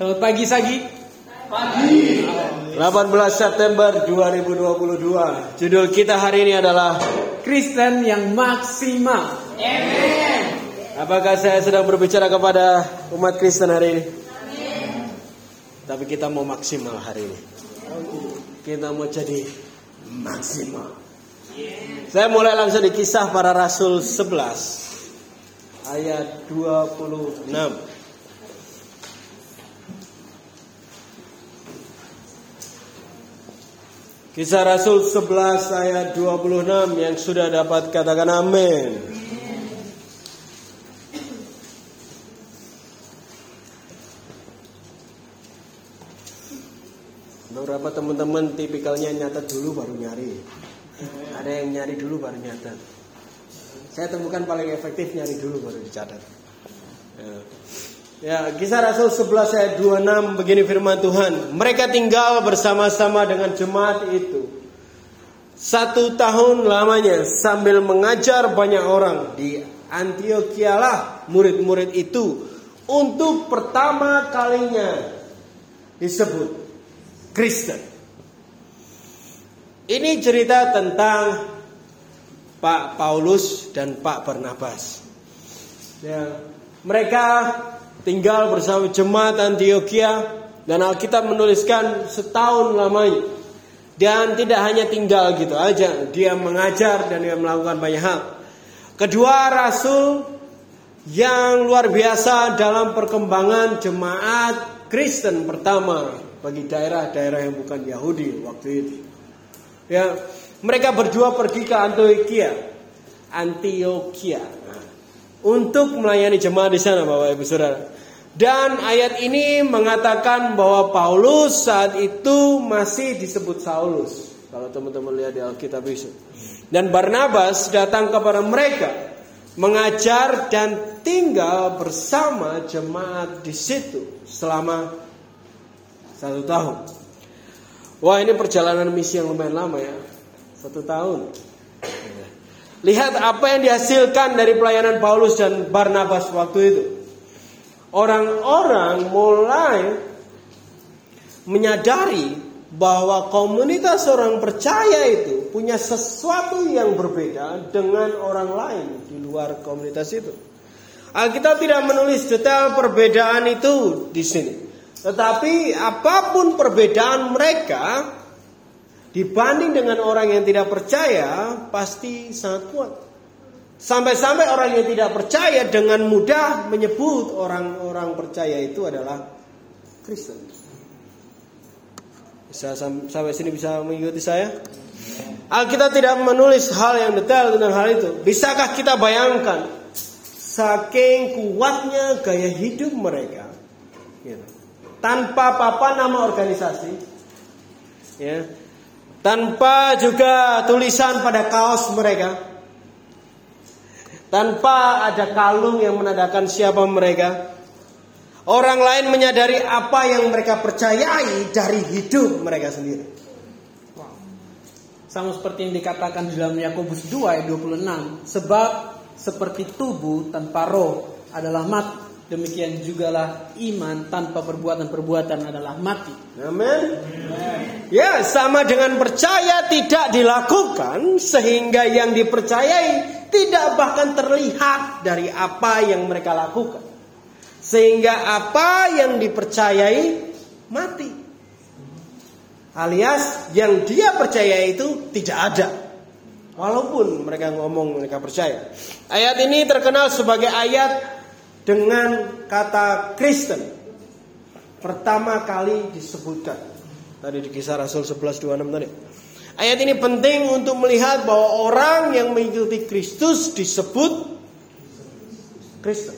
Selamat pagi Sagi. Pagi. 18 September 2022. Judul kita hari ini adalah Kristen yang maksimal. Amen. Apakah saya sedang berbicara kepada umat Kristen hari ini? Amen. Tapi kita mau maksimal hari ini. Kita mau jadi maksimal. Saya mulai langsung di kisah para rasul 11 ayat 26. Kisah Rasul 11 ayat 26 yang sudah dapat katakan amin. Beberapa teman-teman tipikalnya nyatet dulu baru nyari. Ada yang nyari dulu baru nyatet. Saya temukan paling efektif nyari dulu baru dicatat. Ya. Ya, kisah Rasul 11 ayat 26 begini firman Tuhan. Mereka tinggal bersama-sama dengan jemaat itu. Satu tahun lamanya sambil mengajar banyak orang di Antioquia lah murid-murid itu untuk pertama kalinya disebut Kristen. Ini cerita tentang Pak Paulus dan Pak Barnabas. Ya, mereka tinggal bersama jemaat Antioquia dan Alkitab menuliskan setahun lamanya. Dan tidak hanya tinggal gitu aja, dia mengajar dan dia melakukan banyak hal. Kedua rasul yang luar biasa dalam perkembangan jemaat Kristen pertama bagi daerah-daerah yang bukan Yahudi waktu itu. Ya, mereka berdua pergi ke Antioquia. Antioquia untuk melayani jemaat di sana Bapak Ibu Saudara. Dan ayat ini mengatakan bahwa Paulus saat itu masih disebut Saulus. Kalau teman-teman lihat di Alkitab itu. Dan Barnabas datang kepada mereka mengajar dan tinggal bersama jemaat di situ selama satu tahun. Wah ini perjalanan misi yang lumayan lama ya, satu tahun. Lihat apa yang dihasilkan dari pelayanan Paulus dan Barnabas waktu itu. Orang-orang mulai menyadari bahwa komunitas orang percaya itu punya sesuatu yang berbeda dengan orang lain di luar komunitas itu. Alkitab tidak menulis detail perbedaan itu di sini. Tetapi apa pun perbedaan mereka, dibanding dengan orang yang tidak percaya pasti sangat kuat. Sampai-sampai orang yang tidak percaya dengan mudah menyebut orang-orang percaya itu adalah Kristen. Bisa sampai sini bisa mengikuti saya? Alkitab tidak menulis hal yang detail tentang hal itu. Bisakah kita bayangkan saking kuatnya gaya hidup mereka, gitu. tanpa apa nama organisasi, ya, tanpa juga tulisan pada kaos mereka. Tanpa ada kalung yang menandakan siapa mereka. Orang lain menyadari apa yang mereka percayai dari hidup mereka sendiri. Sama seperti yang dikatakan di dalam Yakobus 2 ayat 26. Sebab seperti tubuh tanpa roh adalah mati Demikian jugalah iman tanpa perbuatan-perbuatan adalah mati. Amin. Ya, sama dengan percaya tidak dilakukan sehingga yang dipercayai tidak bahkan terlihat dari apa yang mereka lakukan. Sehingga apa yang dipercayai mati. Alias yang dia percaya itu tidak ada. Walaupun mereka ngomong mereka percaya. Ayat ini terkenal sebagai ayat dengan kata Kristen pertama kali disebutkan tadi di kisah Rasul 11:26 tadi. Ayat ini penting untuk melihat bahwa orang yang mengikuti Kristus disebut Kristen.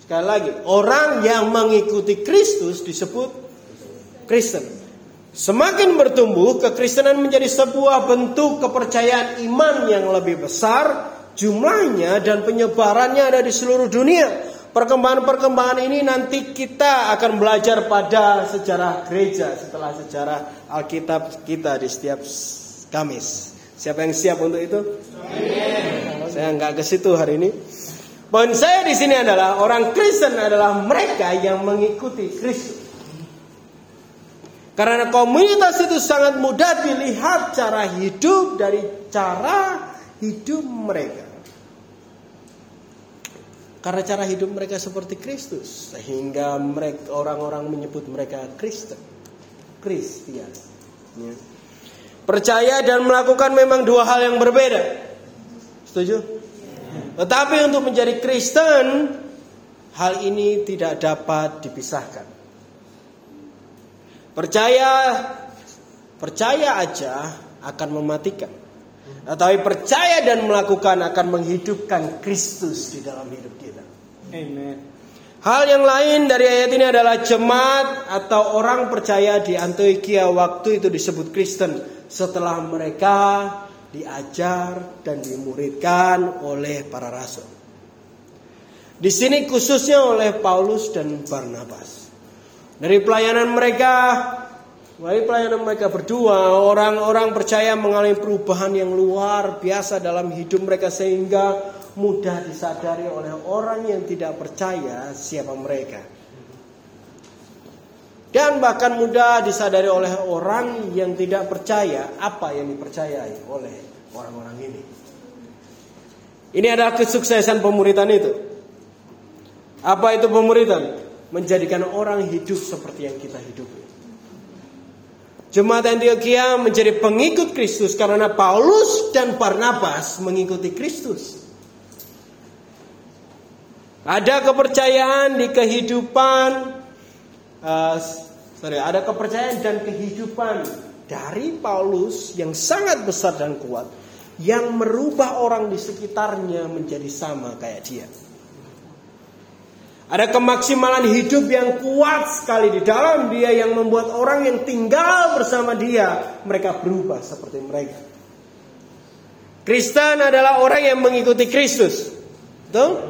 Sekali lagi, orang yang mengikuti Kristus disebut Kristen. Semakin bertumbuh, kekristenan menjadi sebuah bentuk kepercayaan iman yang lebih besar jumlahnya dan penyebarannya ada di seluruh dunia. Perkembangan-perkembangan ini nanti kita akan belajar pada sejarah gereja setelah sejarah Alkitab kita di setiap Kamis. Siapa yang siap untuk itu? Amin. Saya nggak ke situ hari ini. Poin saya di sini adalah orang Kristen adalah mereka yang mengikuti Kristus. Karena komunitas itu sangat mudah dilihat cara hidup dari cara hidup mereka. Karena cara hidup mereka seperti Kristus, sehingga mereka orang-orang menyebut mereka Kristen, Kristian. Ya. Percaya dan melakukan memang dua hal yang berbeda. Setuju? Tetapi untuk menjadi Kristen, hal ini tidak dapat dipisahkan. Percaya, percaya aja akan mematikan. Tetapi percaya dan melakukan akan menghidupkan Kristus di dalam hidup kita. Amen. Hal yang lain dari ayat ini adalah jemaat atau orang percaya di Antioquia waktu itu disebut Kristen setelah mereka diajar dan dimuridkan oleh para rasul. Di sini khususnya oleh Paulus dan Barnabas. Dari pelayanan mereka, dari pelayanan mereka berdua, orang-orang percaya mengalami perubahan yang luar biasa dalam hidup mereka sehingga mudah disadari oleh orang yang tidak percaya siapa mereka. Dan bahkan mudah disadari oleh orang yang tidak percaya apa yang dipercayai oleh orang-orang ini. Ini adalah kesuksesan pemuritan itu. Apa itu pemuritan? Menjadikan orang hidup seperti yang kita hidupi. Jemaat Antioquia menjadi pengikut Kristus karena Paulus dan Barnabas mengikuti Kristus. Ada kepercayaan di kehidupan uh, sorry, ada kepercayaan dan kehidupan dari Paulus yang sangat besar dan kuat yang merubah orang di sekitarnya menjadi sama kayak dia. Ada kemaksimalan hidup yang kuat sekali di dalam dia yang membuat orang yang tinggal bersama dia mereka berubah seperti mereka. Kristen adalah orang yang mengikuti Kristus. Betul?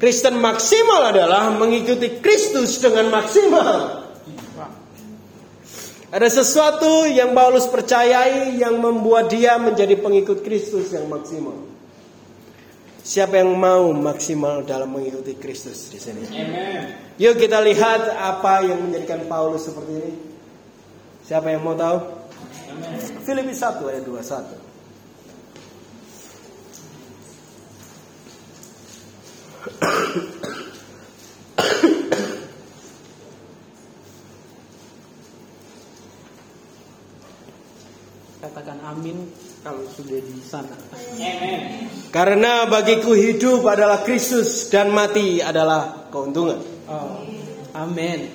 Kristen maksimal adalah mengikuti Kristus dengan maksimal. Ada sesuatu yang Paulus percayai yang membuat dia menjadi pengikut Kristus yang maksimal. Siapa yang mau maksimal dalam mengikuti Kristus di sini? Amen. Yuk kita lihat apa yang menjadikan Paulus seperti ini. Siapa yang mau tahu? Filipi 1 ayat 21. Katakan amin kalau sudah di sana. Amen. Karena bagiku hidup adalah Kristus dan mati adalah keuntungan. Oh, amin.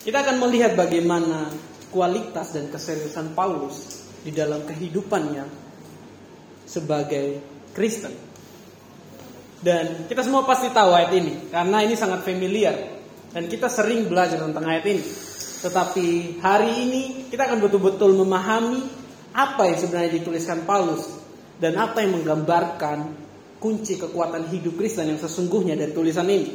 Kita akan melihat bagaimana kualitas dan keseriusan Paulus di dalam kehidupannya sebagai Kristen. Dan kita semua pasti tahu ayat ini karena ini sangat familiar dan kita sering belajar tentang ayat ini. Tetapi hari ini kita akan betul-betul memahami apa yang sebenarnya dituliskan Paulus dan apa yang menggambarkan kunci kekuatan hidup Kristen yang sesungguhnya dari tulisan ini.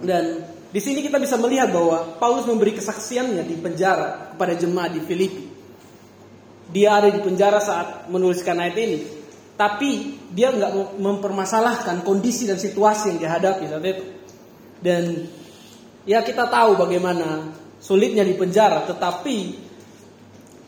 Dan di sini kita bisa melihat bahwa Paulus memberi kesaksiannya di penjara kepada jemaat di Filipi. Dia ada di penjara saat menuliskan ayat ini. Tapi dia nggak mempermasalahkan kondisi dan situasi yang dihadapi saat itu. Dan ya kita tahu bagaimana sulitnya di penjara, tetapi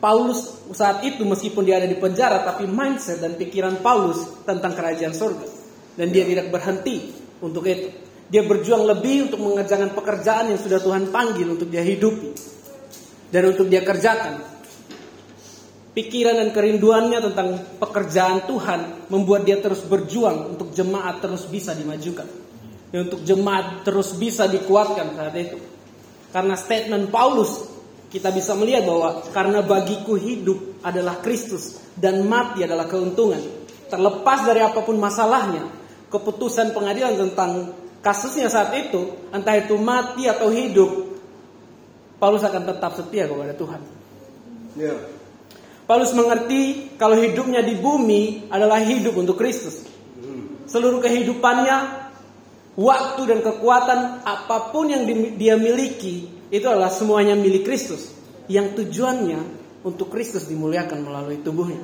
Paulus saat itu meskipun dia ada di penjara, tapi mindset dan pikiran Paulus tentang kerajaan surga. Dan dia tidak berhenti untuk itu. Dia berjuang lebih untuk mengerjakan pekerjaan yang sudah Tuhan panggil untuk dia hidupi. Dan untuk dia kerjakan pikiran dan kerinduannya tentang pekerjaan Tuhan membuat dia terus berjuang untuk jemaat terus bisa dimajukan. Dan untuk jemaat terus bisa dikuatkan saat itu. Karena statement Paulus kita bisa melihat bahwa karena bagiku hidup adalah Kristus dan mati adalah keuntungan. Terlepas dari apa pun masalahnya, keputusan pengadilan tentang kasusnya saat itu, entah itu mati atau hidup, Paulus akan tetap setia kepada Tuhan. Yeah. Paulus mengerti kalau hidupnya di bumi adalah hidup untuk Kristus. Seluruh kehidupannya, waktu dan kekuatan apa pun yang dia miliki itu adalah semuanya milik Kristus. Yang tujuannya untuk Kristus dimuliakan melalui tubuhnya.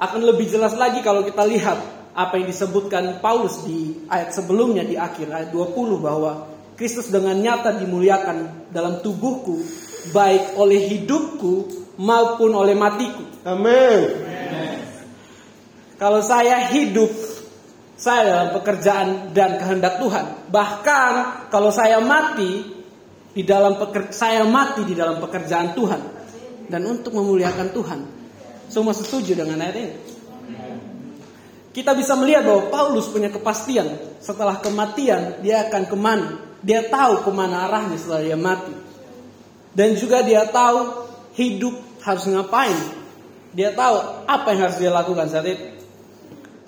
Akan lebih jelas lagi kalau kita lihat apa yang disebutkan Paulus di ayat sebelumnya di akhir ayat 20 bahwa Kristus dengan nyata dimuliakan dalam tubuhku baik oleh hidupku maupun oleh matiku. Amin. Kalau saya hidup saya dalam pekerjaan dan kehendak Tuhan. Bahkan kalau saya mati di dalam peker, saya mati di dalam pekerjaan Tuhan dan untuk memuliakan Tuhan. Semua setuju dengan ayat ini. Kita bisa melihat bahwa Paulus punya kepastian setelah kematian dia akan ke mana. Dia tahu ke mana arahnya setelah dia mati. Dan juga dia tahu hidup harus ngapain. Dia tahu apa yang harus dia lakukan saat itu.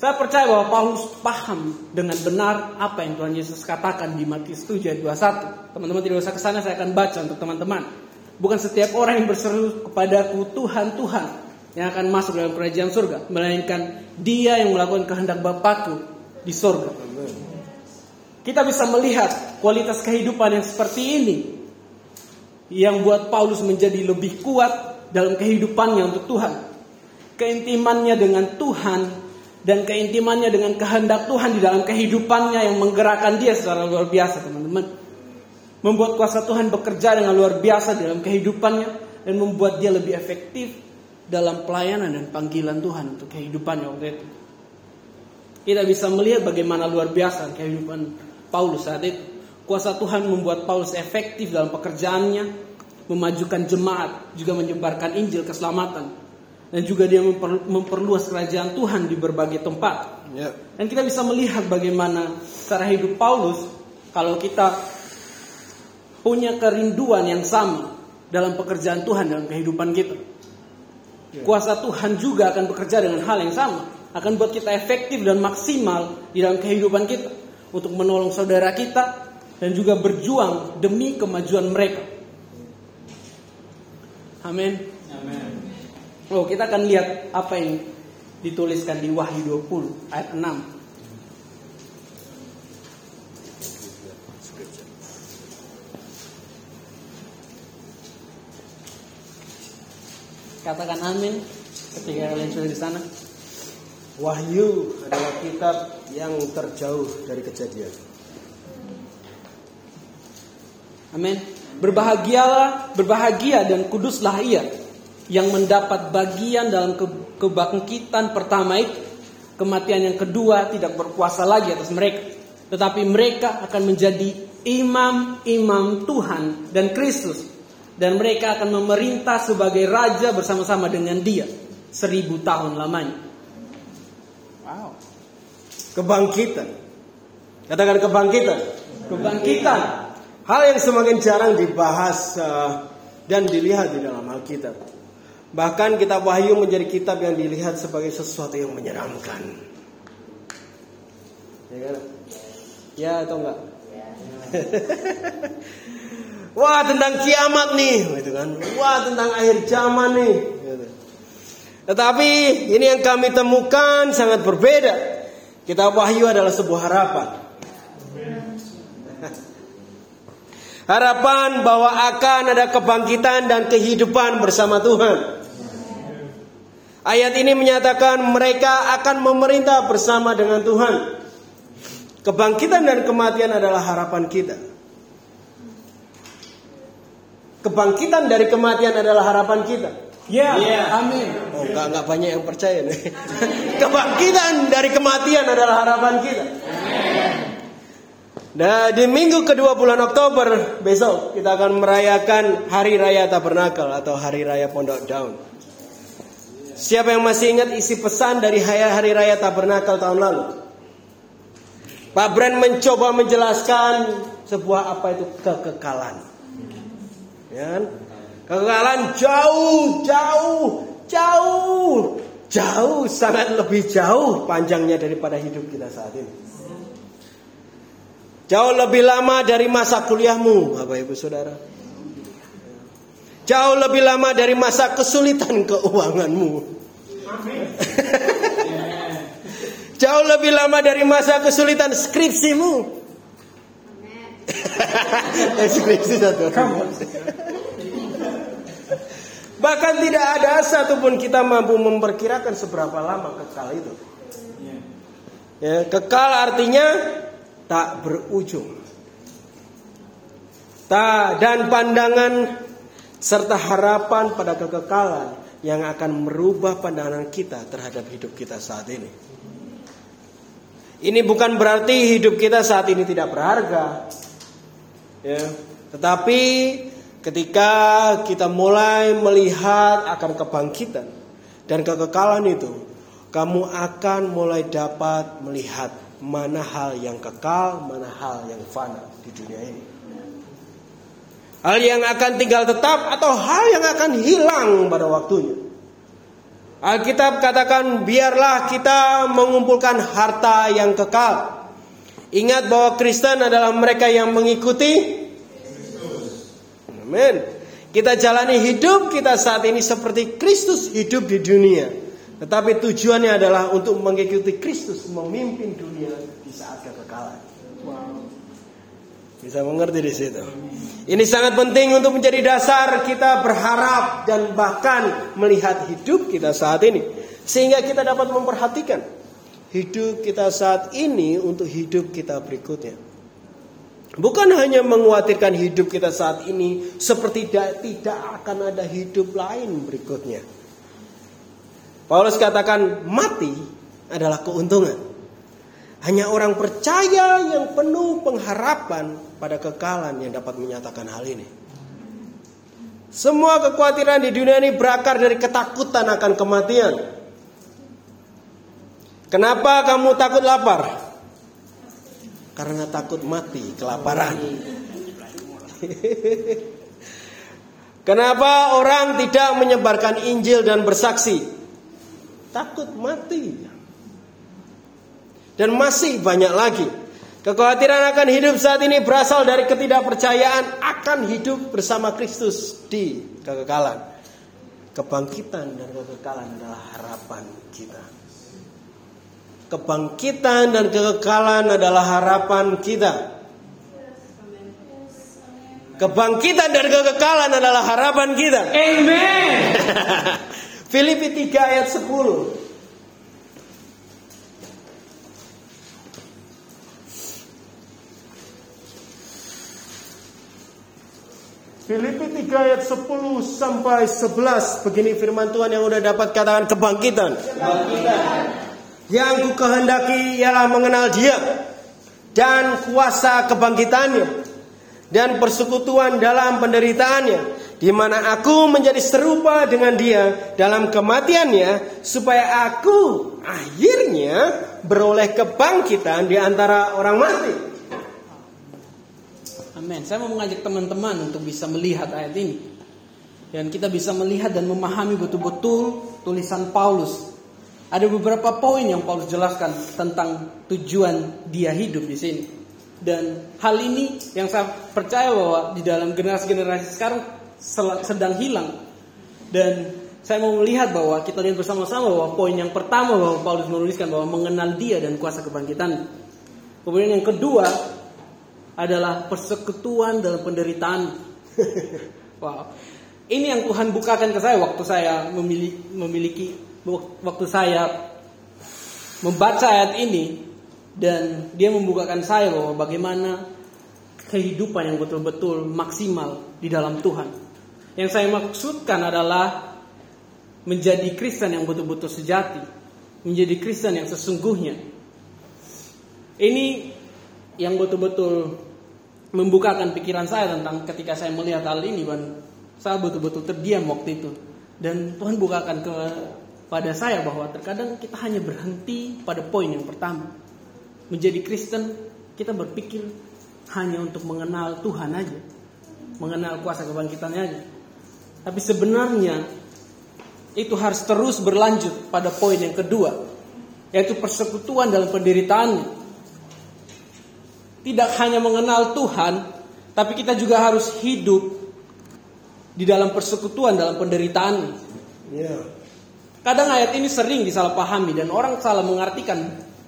Saya percaya bahwa Paulus paham dengan benar apa yang Tuhan Yesus katakan di Matius 7 ayat 21. Teman-teman tidak usah ke sana, saya akan baca untuk teman-teman. Bukan setiap orang yang berseru kepadaku Tuhan, Tuhan yang akan masuk dalam kerajaan surga, melainkan dia yang melakukan kehendak Bapakku di surga. Kita bisa melihat kualitas kehidupan yang seperti ini yang buat Paulus menjadi lebih kuat dalam kehidupannya untuk Tuhan. Keintimannya dengan Tuhan dan keintimannya dengan kehendak Tuhan di dalam kehidupannya yang menggerakkan dia secara luar biasa teman-teman. Membuat kuasa Tuhan bekerja dengan luar biasa dalam kehidupannya dan membuat dia lebih efektif dalam pelayanan dan panggilan Tuhan untuk kehidupannya waktu itu. Kita bisa melihat bagaimana luar biasa kehidupan Paulus saat itu. Kuasa Tuhan membuat Paulus efektif dalam pekerjaannya, memajukan jemaat, juga menyebarkan Injil keselamatan dan juga dia memperluas kerajaan Tuhan di berbagai tempat. Ya. Dan kita bisa melihat bagaimana cara hidup Paulus kalau kita punya kerinduan yang sama dalam pekerjaan Tuhan dalam kehidupan kita. Ya. Kuasa Tuhan juga akan bekerja dengan hal yang sama, akan buat kita efektif dan maksimal di dalam kehidupan kita untuk menolong saudara kita dan juga berjuang demi kemajuan mereka. Amin. Oh, kita akan lihat apa yang dituliskan di Wahyu 20 ayat 6. Katakan amin ketika kalian sudah di sana. Wahyu adalah kitab yang terjauh dari kejadian. Amin. Berbahagialah, berbahagia dan kuduslah ia yang mendapat bagian dalam kebangkitan pertama itu. Kematian yang kedua tidak berkuasa lagi atas mereka. Tetapi mereka akan menjadi imam-imam Tuhan dan Kristus. Dan mereka akan memerintah sebagai raja bersama-sama dengan dia. Seribu tahun lamanya. Wow. Kebangkitan. Katakan kebangkitan. Kebangkitan. Hal yang semakin jarang dibahas uh, dan dilihat di dalam Alkitab. Bahkan kitab Wahyu menjadi kitab yang dilihat sebagai sesuatu yang menyeramkan. Ya kan? Ya atau enggak? Ya. Wah tentang kiamat nih, gitu kan? Wah tentang akhir zaman nih. Gitu. Tetapi ini yang kami temukan sangat berbeda. Kitab Wahyu adalah sebuah harapan. Harapan bahwa akan ada kebangkitan dan kehidupan bersama Tuhan. Ayat ini menyatakan mereka akan memerintah bersama dengan Tuhan. Kebangkitan dan kematian adalah harapan kita. Kebangkitan dari kematian adalah harapan kita. Ya, yeah. yeah. amin. Oh, enggak, enggak banyak yang percaya nih. Kebangkitan dari kematian adalah harapan kita. Nah, di minggu kedua bulan Oktober besok kita akan merayakan Hari Raya Tabernakel atau Hari Raya Pondok Daun. Siapa yang masih ingat isi pesan dari hari raya tabernakel tahun lalu? Pak Brand mencoba menjelaskan sebuah apa itu kekekalan. Ya kan? Kekekalan jauh, jauh, jauh, jauh, sangat lebih jauh panjangnya daripada hidup kita saat ini. Jauh lebih lama dari masa kuliahmu, Bapak Ibu Saudara. Jauh lebih lama dari masa kesulitan keuanganmu. Jauh lebih lama dari masa kesulitan skripsimu. Skripsi satu. Bahkan tidak ada satupun kita mampu memperkirakan seberapa lama kekal itu. Ya, kekal artinya tak berujung. Ta, dan pandangan serta harapan pada kekekalan yang akan merubah pandangan kita terhadap hidup kita saat ini. Ini bukan berarti hidup kita saat ini tidak berharga. Ya, tetapi ketika kita mulai melihat akan kebangkitan dan kekekalan itu, kamu akan mulai dapat melihat mana hal yang kekal, mana hal yang fana di dunia ini. Hal yang akan tinggal tetap atau hal yang akan hilang pada waktunya. Alkitab katakan biarlah kita mengumpulkan harta yang kekal. Ingat bahwa Kristen adalah mereka yang mengikuti Amin. Kita jalani hidup kita saat ini seperti Kristus hidup di dunia. Tetapi tujuannya adalah untuk mengikuti Kristus memimpin dunia di saat kekekalan. Bisa mengerti di situ. Ini sangat penting untuk menjadi dasar kita berharap dan bahkan melihat hidup kita saat ini. Sehingga kita dapat memperhatikan hidup kita saat ini untuk hidup kita berikutnya. Bukan hanya mengkhawatirkan hidup kita saat ini seperti tidak akan ada hidup lain berikutnya. Paulus katakan mati adalah keuntungan. Hanya orang percaya yang penuh pengharapan pada kekalan yang dapat menyatakan hal ini. Semua kekhawatiran di dunia ini berakar dari ketakutan akan kematian. Kenapa kamu takut lapar? Karena takut mati kelaparan. Kenapa orang tidak menyebarkan Injil dan bersaksi? takut mati. Dan masih banyak lagi. Kekhawatiran akan hidup saat ini berasal dari ketidakpercayaan akan hidup bersama Kristus di kekekalan. Kebangkitan dan kekekalan adalah harapan kita. Kebangkitan dan kekekalan adalah harapan kita. Kebangkitan dan kekekalan adalah harapan kita. Amen. Filipi 3 ayat 10. Filipi 3 ayat 10 sampai 11 begini firman Tuhan yang udah dapat katakan kebangkitan. Kebangkitan. Yang ku kehendaki ialah mengenal Dia dan kuasa kebangkitannya dan persekutuan dalam penderitaannya di mana aku menjadi serupa dengan dia dalam kematiannya supaya aku akhirnya beroleh kebangkitan di antara orang mati. Amin. Saya mau mengajak teman-teman untuk bisa melihat ayat ini. Dan kita bisa melihat dan memahami betul-betul tulisan Paulus. Ada beberapa poin yang Paulus jelaskan tentang tujuan dia hidup di sini. Dan hal ini yang saya percaya bahwa di dalam generasi-generasi sekarang sedang hilang. Dan saya mau melihat bahwa kita lihat bersama-sama bahwa poin yang pertama bahwa Paulus menuliskan bahwa mengenal dia dan kuasa kebangkitan. Kemudian yang kedua adalah persekutuan dalam penderitaan. wow. Ini yang Tuhan bukakan ke saya waktu saya memiliki, memiliki waktu saya membaca ayat ini dan dia membukakan saya bahwa bagaimana kehidupan yang betul-betul maksimal di dalam Tuhan. Yang saya maksudkan adalah menjadi Kristen yang betul-betul sejati, menjadi Kristen yang sesungguhnya. Ini yang betul-betul membukakan pikiran saya tentang ketika saya melihat hal ini dan saya betul-betul terdiam waktu itu. Dan Tuhan bukakan kepada saya bahwa terkadang kita hanya berhenti pada poin yang pertama. Menjadi Kristen kita berpikir hanya untuk mengenal Tuhan aja. Mengenal kuasa kebangkitannya aja. Tapi sebenarnya itu harus terus berlanjut pada poin yang kedua, yaitu persekutuan dalam penderitaan. Tidak hanya mengenal Tuhan, tapi kita juga harus hidup di dalam persekutuan dalam penderitaan. Yeah. Kadang ayat ini sering disalahpahami dan orang salah mengartikan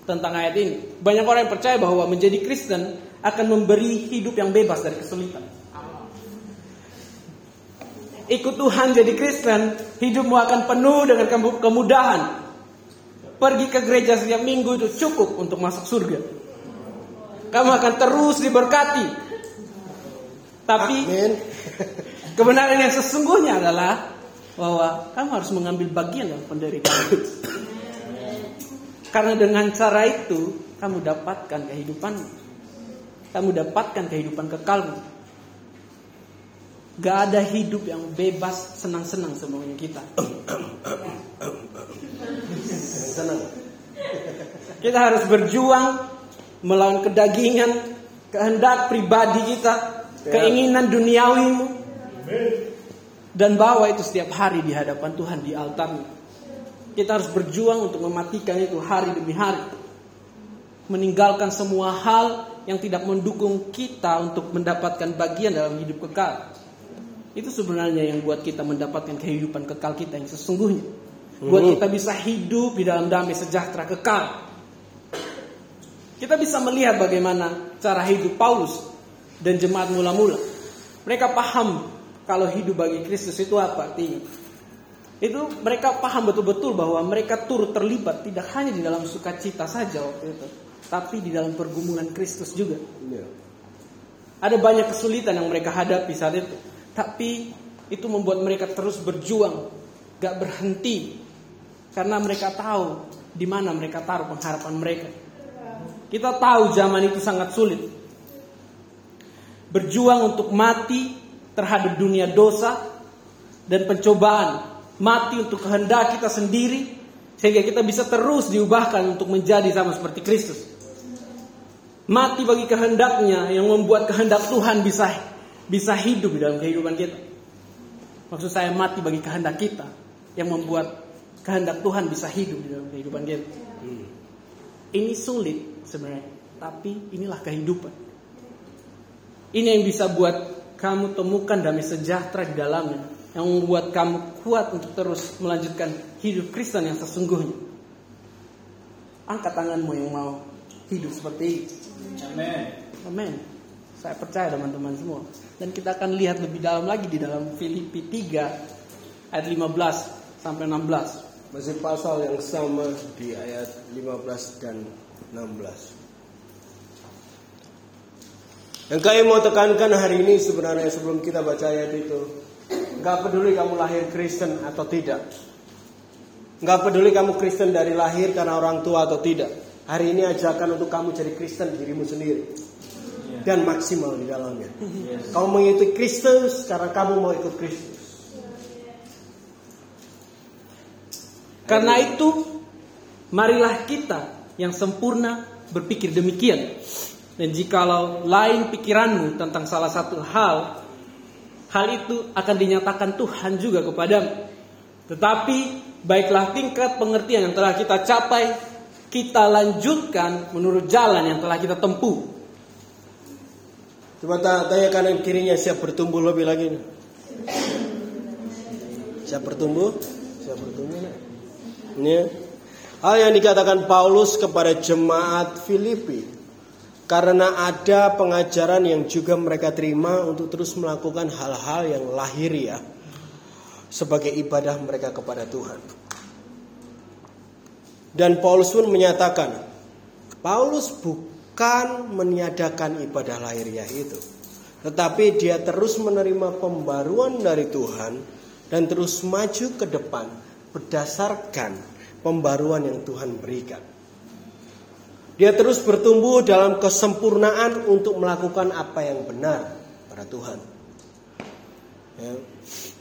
tentang ayat ini. Banyak orang yang percaya bahwa menjadi Kristen akan memberi hidup yang bebas dari kesulitan ikut Tuhan jadi Kristen, hidupmu akan penuh dengan kemudahan. pergi ke gereja setiap minggu itu cukup untuk masuk surga. Kamu akan terus diberkati. Tapi Amin. kebenaran yang sesungguhnya adalah bahwa kamu harus mengambil bagian dalam penderitaan. Karena dengan cara itu kamu dapatkan kehidupan. Kamu dapatkan kehidupan kekalmu. Gak ada hidup yang bebas senang-senang semuanya kita. Senang. Kita harus berjuang melawan kedagingan, kehendak pribadi kita, keinginan duniawimu. Dan bawa itu setiap hari di hadapan Tuhan di altarnya. Kita harus berjuang untuk mematikan itu hari demi hari. Meninggalkan semua hal yang tidak mendukung kita untuk mendapatkan bagian dalam hidup kekal. Itu sebenarnya yang buat kita mendapatkan kehidupan kekal kita yang sesungguhnya. Buat kita bisa hidup di dalam damai sejahtera kekal. Kita bisa melihat bagaimana cara hidup Paulus dan jemaat mula-mula. Mereka paham kalau hidup bagi Kristus itu apa artinya. Itu mereka paham betul-betul bahwa mereka turut terlibat tidak hanya di dalam sukacita saja waktu itu, tapi di dalam pergumulan Kristus juga. Ya. Ada banyak kesulitan yang mereka hadapi saat itu, tapi itu membuat mereka terus berjuang, gak berhenti, karena mereka tahu di mana mereka taruh pengharapan mereka. Kita tahu zaman itu sangat sulit. Berjuang untuk mati terhadap dunia dosa dan pencobaan. Mati untuk kehendak kita sendiri sehingga kita bisa terus diubahkan untuk menjadi sama seperti Kristus. Mati bagi kehendaknya yang membuat kehendak Tuhan bisa bisa hidup di dalam kehidupan kita. Maksud saya mati bagi kehendak kita yang membuat kehendak Tuhan bisa hidup di dalam kehidupan kita. Ini sulit sebenarnya, tapi inilah kehidupan. Ini yang bisa buat kamu temukan damai sejahtera di dalamnya, yang membuat kamu kuat untuk terus melanjutkan hidup Kristen yang sesungguhnya. Angkat tanganmu yang mau hidup seperti ini. Amin. Amin. Saya percaya teman-teman semua. Dan kita akan lihat lebih dalam lagi di dalam Filipi 3 ayat 15 sampai 16. Masih pasal yang sama di ayat 15 dan 16. Yang kami mau tekankan hari ini sebenarnya sebelum kita baca ayat itu, nggak peduli kamu lahir Kristen atau tidak, nggak peduli kamu Kristen dari lahir karena orang tua atau tidak. Hari ini ajakan untuk kamu jadi Kristen dirimu sendiri dan maksimal di dalamnya. Kamu mengikuti Kristus karena kamu mau ikut Kristus. Karena itu, marilah kita yang sempurna berpikir demikian. Dan jikalau lain pikiranmu tentang salah satu hal, hal itu akan dinyatakan Tuhan juga kepadamu. Tetapi baiklah tingkat pengertian yang telah kita capai, kita lanjutkan menurut jalan yang telah kita tempuh. Coba ta- tanya kanan kirinya siap bertumbuh lebih lagi nih. Siap bertumbuh? Siap bertumbuh nih. Ini ya. Hal yang dikatakan Paulus kepada jemaat Filipi karena ada pengajaran yang juga mereka terima untuk terus melakukan hal-hal yang lahiriah sebagai ibadah mereka kepada Tuhan. Dan Paulus pun menyatakan, Paulus bukan meniadakan ibadah lahiriah itu, tetapi dia terus menerima pembaruan dari Tuhan dan terus maju ke depan berdasarkan pembaruan yang Tuhan berikan. Dia terus bertumbuh dalam kesempurnaan untuk melakukan apa yang benar pada Tuhan. Ya.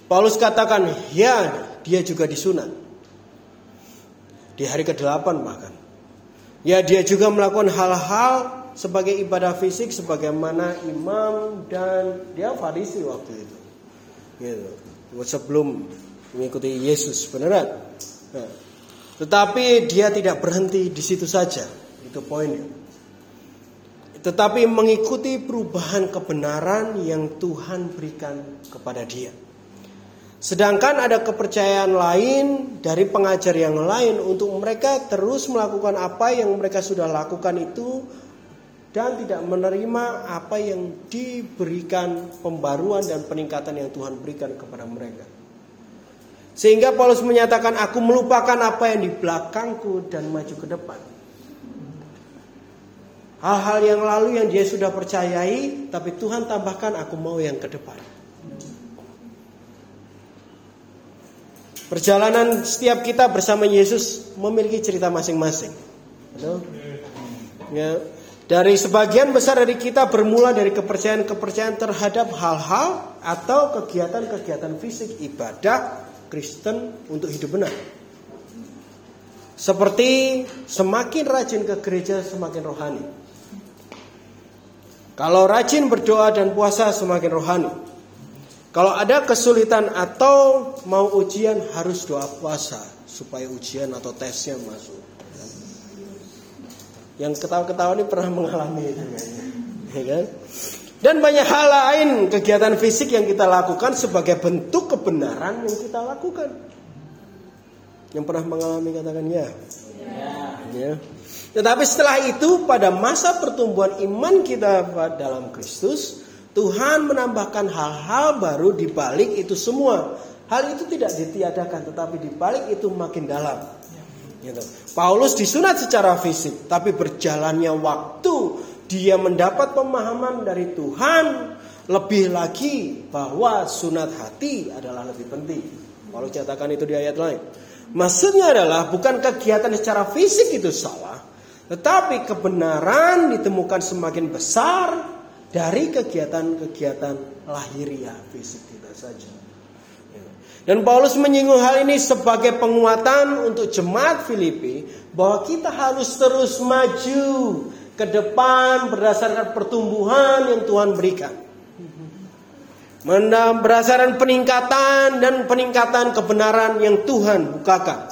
Paulus katakan, ya dia juga disunat. Di hari ke-8 bahkan. Ya dia juga melakukan hal-hal sebagai ibadah fisik sebagaimana imam dan dia farisi waktu itu. Gitu. Sebelum mengikuti Yesus beneran. Nah, tetapi dia tidak berhenti di situ saja. Itu poinnya. Tetapi mengikuti perubahan kebenaran yang Tuhan berikan kepada dia. Sedangkan ada kepercayaan lain dari pengajar yang lain untuk mereka terus melakukan apa yang mereka sudah lakukan itu dan tidak menerima apa yang diberikan pembaruan dan peningkatan yang Tuhan berikan kepada mereka. Sehingga Paulus menyatakan aku melupakan apa yang di belakangku dan maju ke depan. Hal-hal yang lalu yang dia sudah percayai, tapi Tuhan tambahkan aku mau yang ke depan. Perjalanan setiap kita bersama Yesus memiliki cerita masing-masing. Ya. Dari sebagian besar dari kita bermula dari kepercayaan-kepercayaan terhadap hal-hal atau kegiatan-kegiatan fisik ibadah Kristen untuk hidup benar. Seperti semakin rajin ke gereja semakin rohani. Kalau rajin berdoa dan puasa semakin rohani. Kalau ada kesulitan atau mau ujian harus doa puasa supaya ujian atau tesnya masuk. Yang ketawa-ketawa ini pernah mengalami itu ya kan? Dan banyak hal lain kegiatan fisik yang kita lakukan sebagai bentuk kebenaran yang kita lakukan. Yang pernah mengalami katakan ya. Ya. ya. Tetapi setelah itu pada masa pertumbuhan iman kita dalam Kristus, Tuhan menambahkan hal-hal baru di balik itu semua. Hal itu tidak ditiadakan, tetapi di balik itu makin dalam. Gitu. Paulus disunat secara fisik, tapi berjalannya waktu dia mendapat pemahaman dari Tuhan lebih lagi bahwa sunat hati adalah lebih penting. Paulus katakan itu di ayat lain. Maksudnya adalah bukan kegiatan secara fisik itu salah, tetapi kebenaran ditemukan semakin besar dari kegiatan-kegiatan lahiriah fisik kita saja. Dan Paulus menyinggung hal ini sebagai penguatan untuk jemaat Filipi bahwa kita harus terus maju ke depan berdasarkan pertumbuhan yang Tuhan berikan. Berdasarkan peningkatan dan peningkatan kebenaran yang Tuhan bukakan.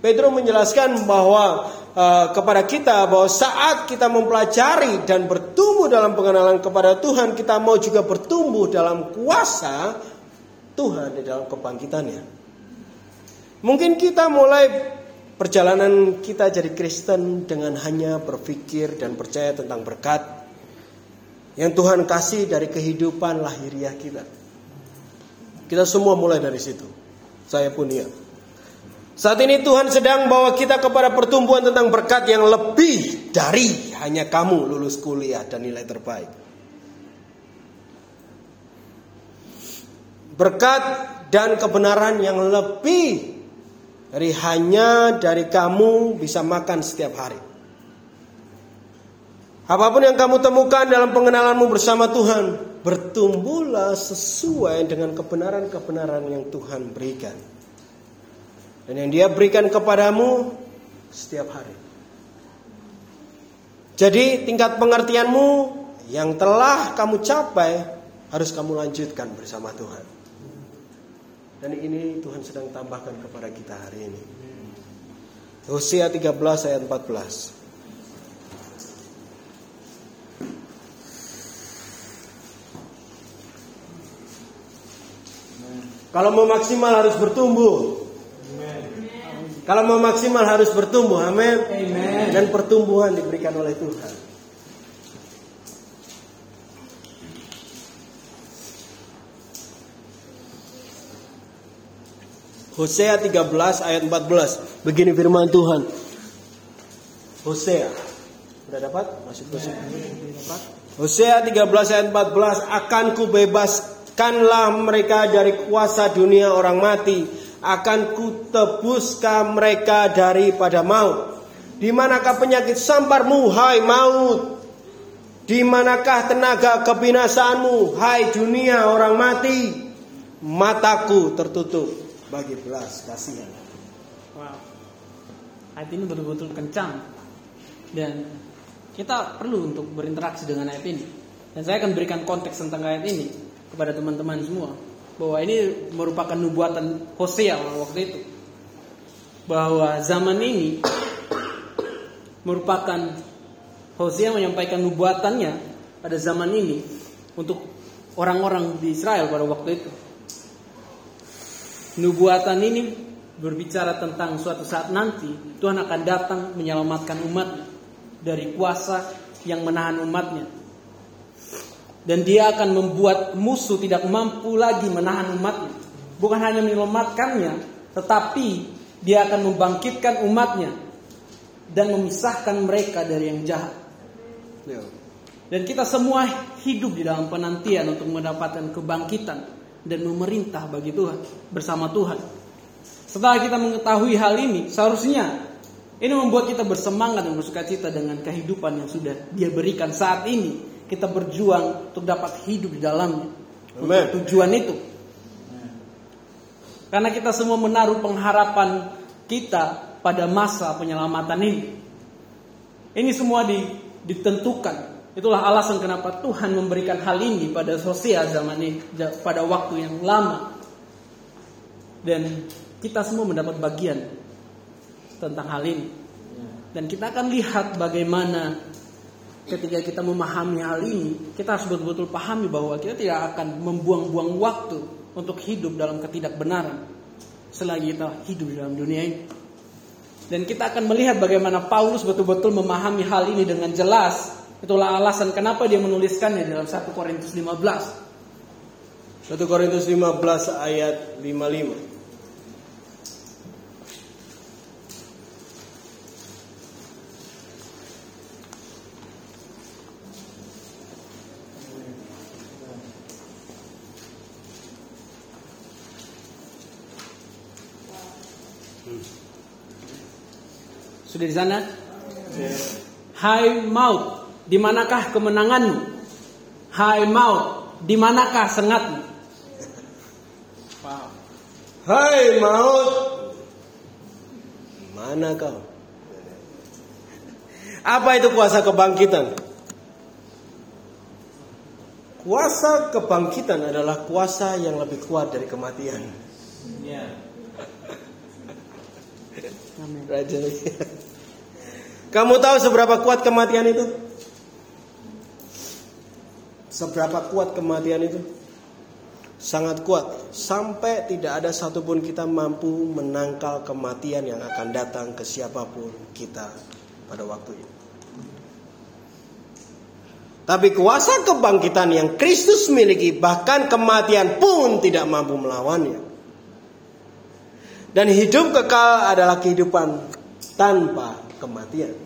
Pedro menjelaskan bahwa uh, kepada kita bahwa saat kita mempelajari dan bertumbuh dalam pengenalan kepada Tuhan, kita mau juga bertumbuh dalam kuasa Tuhan di dalam kebangkitannya. Mungkin kita mulai perjalanan kita jadi Kristen dengan hanya berpikir dan percaya tentang berkat yang Tuhan kasih dari kehidupan lahiriah kita. Kita semua mulai dari situ. Saya pun ya. Saat ini Tuhan sedang bawa kita kepada pertumbuhan tentang berkat yang lebih dari hanya kamu lulus kuliah dan nilai terbaik. Berkat dan kebenaran yang lebih dari hanya dari kamu bisa makan setiap hari. Apa pun yang kamu temukan dalam pengenalanmu bersama Tuhan, bertumbuhlah sesuai dengan kebenaran-kebenaran yang Tuhan berikan dan yang dia berikan kepadamu setiap hari. Jadi tingkat pengertianmu yang telah kamu capai harus kamu lanjutkan bersama Tuhan. Dan ini Tuhan sedang tambahkan kepada kita hari ini. Hosea 13 ayat 14. Kalau mau maksimal harus bertumbuh. Kalau mau maksimal harus bertumbuh, amin. Dan pertumbuhan diberikan oleh Tuhan. Hosea 13 ayat 14. Begini firman Tuhan. Hosea. Sudah dapat? Masih masih dapat? Hosea 13 ayat 14 akan kubebaskanlah mereka dari kuasa dunia orang mati akan kutebuskan mereka daripada maut. Di manakah penyakit sambarmu, hai maut? Di manakah tenaga kebinasaanmu, hai dunia orang mati? Mataku tertutup bagi belas kasihan. Wow. Ayat ini betul-betul kencang dan kita perlu untuk berinteraksi dengan ayat ini. Dan saya akan berikan konteks tentang ayat ini kepada teman-teman semua bahwa ini merupakan nubuatan Hosea waktu itu bahwa zaman ini merupakan Hosea menyampaikan nubuatannya pada zaman ini untuk orang-orang di Israel pada waktu itu. Nubuatan ini berbicara tentang suatu saat nanti Tuhan akan datang menyelamatkan umat dari kuasa yang menahan umatnya dan dia akan membuat musuh tidak mampu lagi menahan umatnya. bukan hanya menyelamatkannya, tetapi dia akan membangkitkan umatnya dan memisahkan mereka dari yang jahat. Ya. Dan kita semua hidup di dalam penantian untuk mendapatkan kebangkitan dan memerintah bagi Tuhan bersama Tuhan. Setelah kita mengetahui hal ini, seharusnya ini membuat kita bersemangat dan bersuka cita dengan kehidupan yang sudah Dia berikan saat ini. Kita berjuang untuk dapat hidup di dalamnya. Untuk tujuan itu. Karena kita semua menaruh pengharapan kita pada masa penyelamatan ini. Ini semua ditentukan Itulah alasan kenapa Tuhan memberikan hal ini pada sosial zaman ini, pada waktu yang lama. Dan kita semua mendapat bagian tentang hal ini. Dan kita akan lihat bagaimana ketika kita memahami hal ini, kita harus betul-betul pahami bahwa kita tidak akan membuang-buang waktu untuk hidup dalam ketidakbenaran selagi kita hidup dalam dunia ini. Dan kita akan melihat bagaimana Paulus betul-betul memahami hal ini dengan jelas Itulah alasan kenapa dia menuliskannya dalam 1 Korintus 15. 1 Korintus 15 ayat 55. Sudah di sana? Hai maut, di manakah kemenanganmu? Hai maut, di manakah sengatmu? Hai maut, mana kau? Apa itu kuasa kebangkitan? Kuasa kebangkitan adalah kuasa yang lebih kuat dari kematian. Ya. Kamu tahu seberapa kuat kematian itu? Seberapa kuat kematian itu? Sangat kuat. Sampai tidak ada satupun kita mampu menangkal kematian yang akan datang ke siapa pun kita pada waktu ini. Tapi kuasa kebangkitan yang Kristus miliki Bahkan kematian pun tidak mampu melawannya. Dan hidup kekal adalah kehidupan tanpa kematian.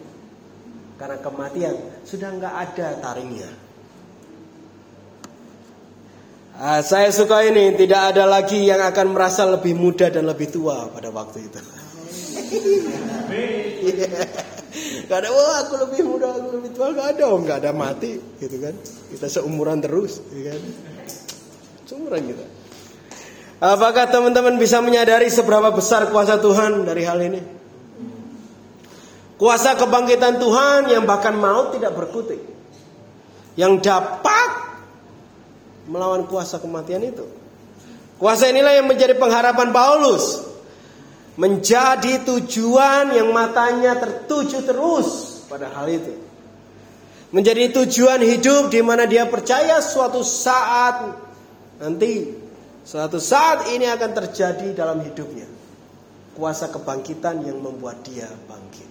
Karena kematian sudah nggak ada taringnya Uh, saya suka ini tidak ada lagi yang akan merasa lebih muda dan lebih tua pada waktu itu. Gak ada, wah aku lebih muda, aku lebih tua, gak ada, oh gak ada mati, gitu kan? Kita seumuran terus, gitu kan? Seumuran kita. Apakah teman-teman bisa menyadari seberapa besar kuasa Tuhan dari hal ini? Kuasa kebangkitan Tuhan yang bahkan maut tidak berkutik. Yang dapat melawan kuasa kematian itu. Kuasa inilah yang menjadi pengharapan Paulus. Menjadi tujuan yang matanya tertuju terus pada hal itu. Menjadi tujuan hidup di mana dia percaya suatu saat nanti suatu saat ini akan terjadi dalam hidupnya. Kuasa kebangkitan yang membuat dia bangkit.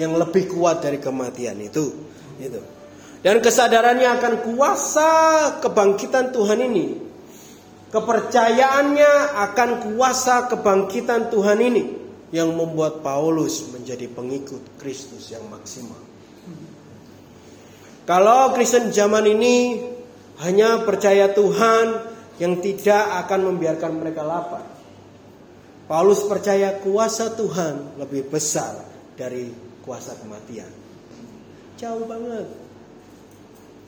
Yang lebih kuat dari kematian itu. Itu. Dan kesadarannya akan kuasa kebangkitan Tuhan ini. Kepercayaannya akan kuasa kebangkitan Tuhan ini yang membuat Paulus menjadi pengikut Kristus yang maksimal. Kalau Kristen zaman ini hanya percaya Tuhan yang tidak akan membiarkan mereka lapar. Paulus percaya kuasa Tuhan lebih besar dari kuasa kematian. Jauh banget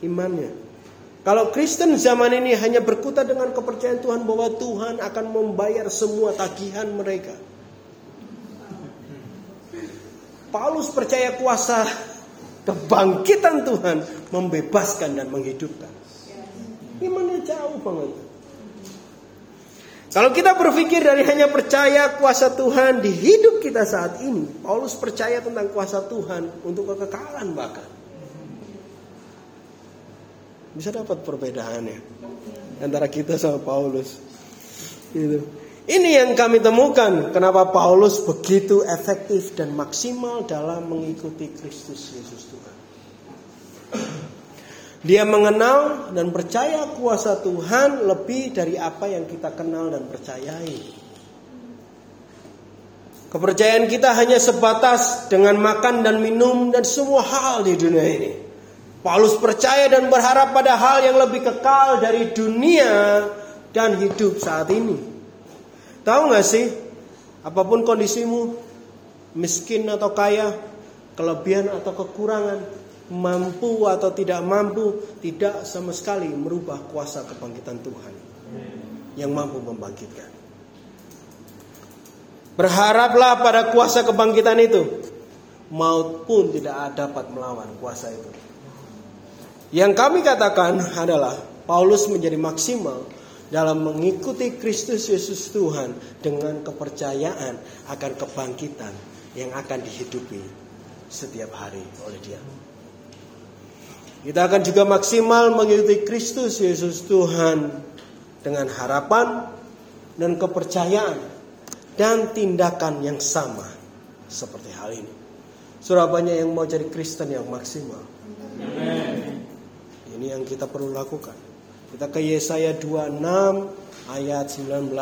imannya. Kalau Kristen zaman ini hanya berkutat dengan kepercayaan Tuhan bahwa Tuhan akan membayar semua tagihan mereka. Paulus percaya kuasa kebangkitan Tuhan membebaskan dan menghidupkan. Imannya jauh banget. Kalau kita berpikir dari hanya percaya kuasa Tuhan di hidup kita saat ini, Paulus percaya tentang kuasa Tuhan untuk kekekalan bahkan. Bisa dapat perbedaannya antara kita sama Paulus. Gitu. Ini yang kami temukan kenapa Paulus begitu efektif dan maksimal dalam mengikuti Kristus Yesus Tuhan. Dia mengenal dan percaya kuasa Tuhan lebih dari apa yang kita kenal dan percayai. Kepercayaan kita hanya sebatas dengan makan dan minum dan semua hal di dunia ini. Paulus percaya dan berharap pada hal yang lebih kekal dari dunia dan hidup saat ini. Tahu gak sih, apa pun kondisimu, miskin atau kaya, kelebihan atau kekurangan, mampu atau tidak mampu, tidak sama sekali merubah kuasa kebangkitan Tuhan yang mampu membangkitkan. Berharaplah pada kuasa kebangkitan itu, maut pun tidak dapat melawan kuasa itu. Yang kami katakan adalah Paulus menjadi maksimal dalam mengikuti Kristus Yesus Tuhan dengan kepercayaan akan kebangkitan yang akan dihidupi setiap hari oleh dia. Kita akan juga maksimal mengikuti Kristus Yesus Tuhan dengan harapan dan kepercayaan dan tindakan yang sama seperti hal ini. Surabaya yang mau jadi Kristen yang maksimal. Amen. Ini yang kita perlu lakukan. Kita ke Yesaya 26 ayat 19.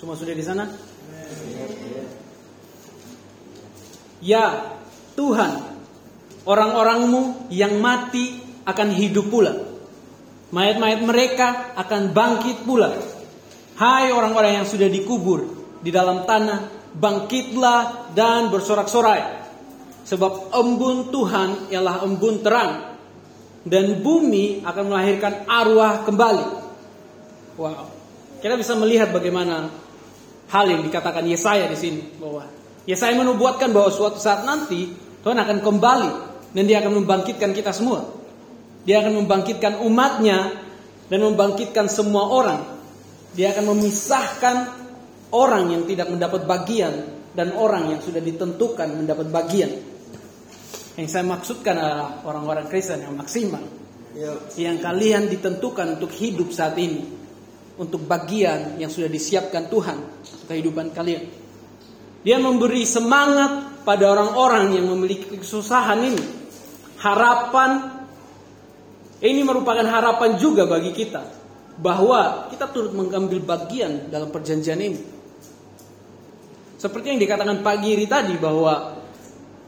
Semua sudah di sana? Ya, Tuhan, orang-orangmu yang mati akan hidup pula. Mayat-mayat mereka akan bangkit pula. Hai orang-orang yang sudah dikubur di dalam tanah, bangkitlah dan bersorak-sorai. Sebab embun Tuhan ialah embun terang. Dan bumi akan melahirkan arwah kembali. Wow. Kita bisa melihat bagaimana hal yang dikatakan Yesaya di sini bahwa Yesaya menubuatkan bahwa suatu saat nanti Tuhan akan kembali dan dia akan membangkitkan kita semua. Dia akan membangkitkan umatnya dan membangkitkan semua orang. Dia akan memisahkan orang yang tidak mendapat bagian dan orang yang sudah ditentukan mendapat bagian. Yang saya maksudkan adalah orang-orang Kristen yang maksimal. Ya. Yang kalian ditentukan untuk hidup saat ini untuk bagian yang sudah disiapkan Tuhan untuk kehidupan kalian. Dia memberi semangat pada orang-orang yang memiliki kesusahan ini. Harapan ini merupakan harapan juga bagi kita bahwa kita turut mengambil bagian dalam perjanjian ini. Seperti yang dikatakan Pak Giri tadi bahwa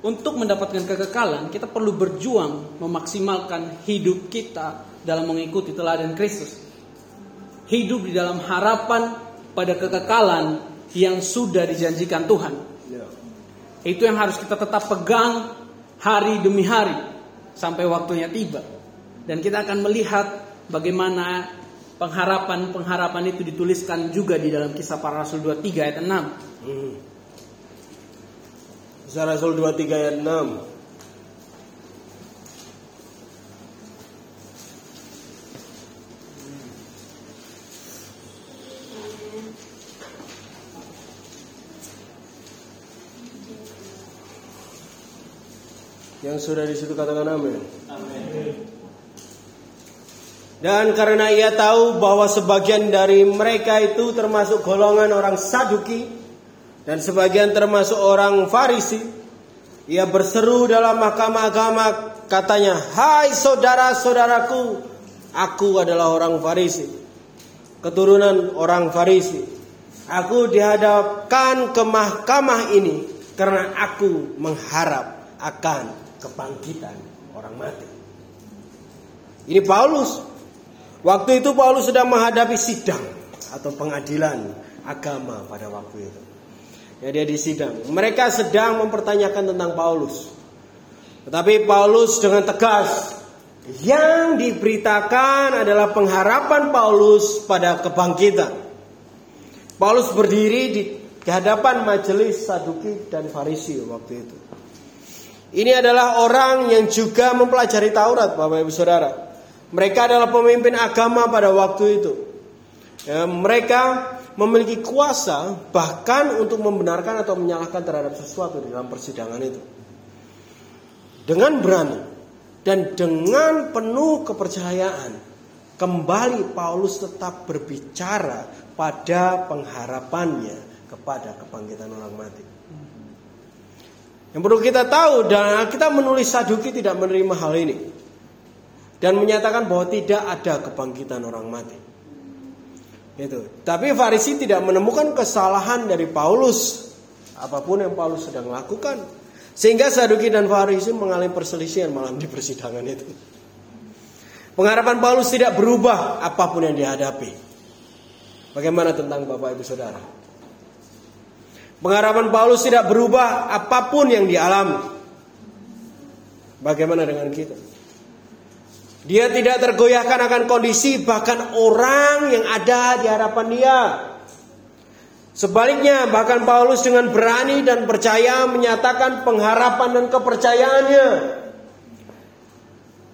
untuk mendapatkan kekekalan kita perlu berjuang memaksimalkan hidup kita dalam mengikuti teladan Kristus hidup di dalam harapan pada kekekalan yang sudah dijanjikan Tuhan. Ya. Itu yang harus kita tetap pegang hari demi hari sampai waktunya tiba. Dan kita akan melihat bagaimana pengharapan-pengharapan itu dituliskan juga di dalam kisah para rasul 23 ayat 6. Hmm. Kisah Rasul 23 ayat 6. Yang sudah di situ katakan amin. Dan karena ia tahu bahwa sebagian dari mereka itu termasuk golongan orang Saduki dan sebagian termasuk orang Farisi, ia berseru dalam mahkamah agama katanya, "Hai saudara-saudaraku, aku adalah orang Farisi, keturunan orang Farisi. Aku dihadapkan ke mahkamah ini karena aku mengharap akan kebangkitan orang mati. Ini Paulus. Waktu itu Paulus sedang menghadapi sidang atau pengadilan agama pada waktu itu. Ya dia di sidang. Mereka sedang mempertanyakan tentang Paulus. Tetapi Paulus dengan tegas yang diberitakan adalah pengharapan Paulus pada kebangkitan. Paulus berdiri di hadapan majelis Saduki dan Farisi waktu itu. Ini adalah orang yang juga mempelajari Taurat, Bapak Ibu Saudara. Mereka adalah pemimpin agama pada waktu itu. Ya, mereka memiliki kuasa bahkan untuk membenarkan atau menyalahkan terhadap sesuatu di dalam persidangan itu. Dengan berani dan dengan penuh kepercayaan, kembali Paulus tetap berbicara pada pengharapannya kepada kebangkitan orang mati. Yang perlu kita tahu dan kita menulis Saduki tidak menerima hal ini dan menyatakan bahwa tidak ada kebangkitan orang mati. Itu. Tapi Farisi tidak menemukan kesalahan dari Paulus apa pun yang Paulus sedang lakukan. Sehingga Saduki dan Farisi mengalami perselisihan malam di persidangan itu. Pengharapan Paulus tidak berubah apa pun yang dihadapi. Bagaimana tentang Bapak Ibu Saudara? Pengharapan Paulus tidak berubah apa pun yang dialami. Bagaimana dengan kita? Dia tidak tergoyahkan akan kondisi bahkan orang yang ada di harapan dia. Sebaliknya bahkan Paulus dengan berani dan percaya menyatakan pengharapan dan kepercayaannya.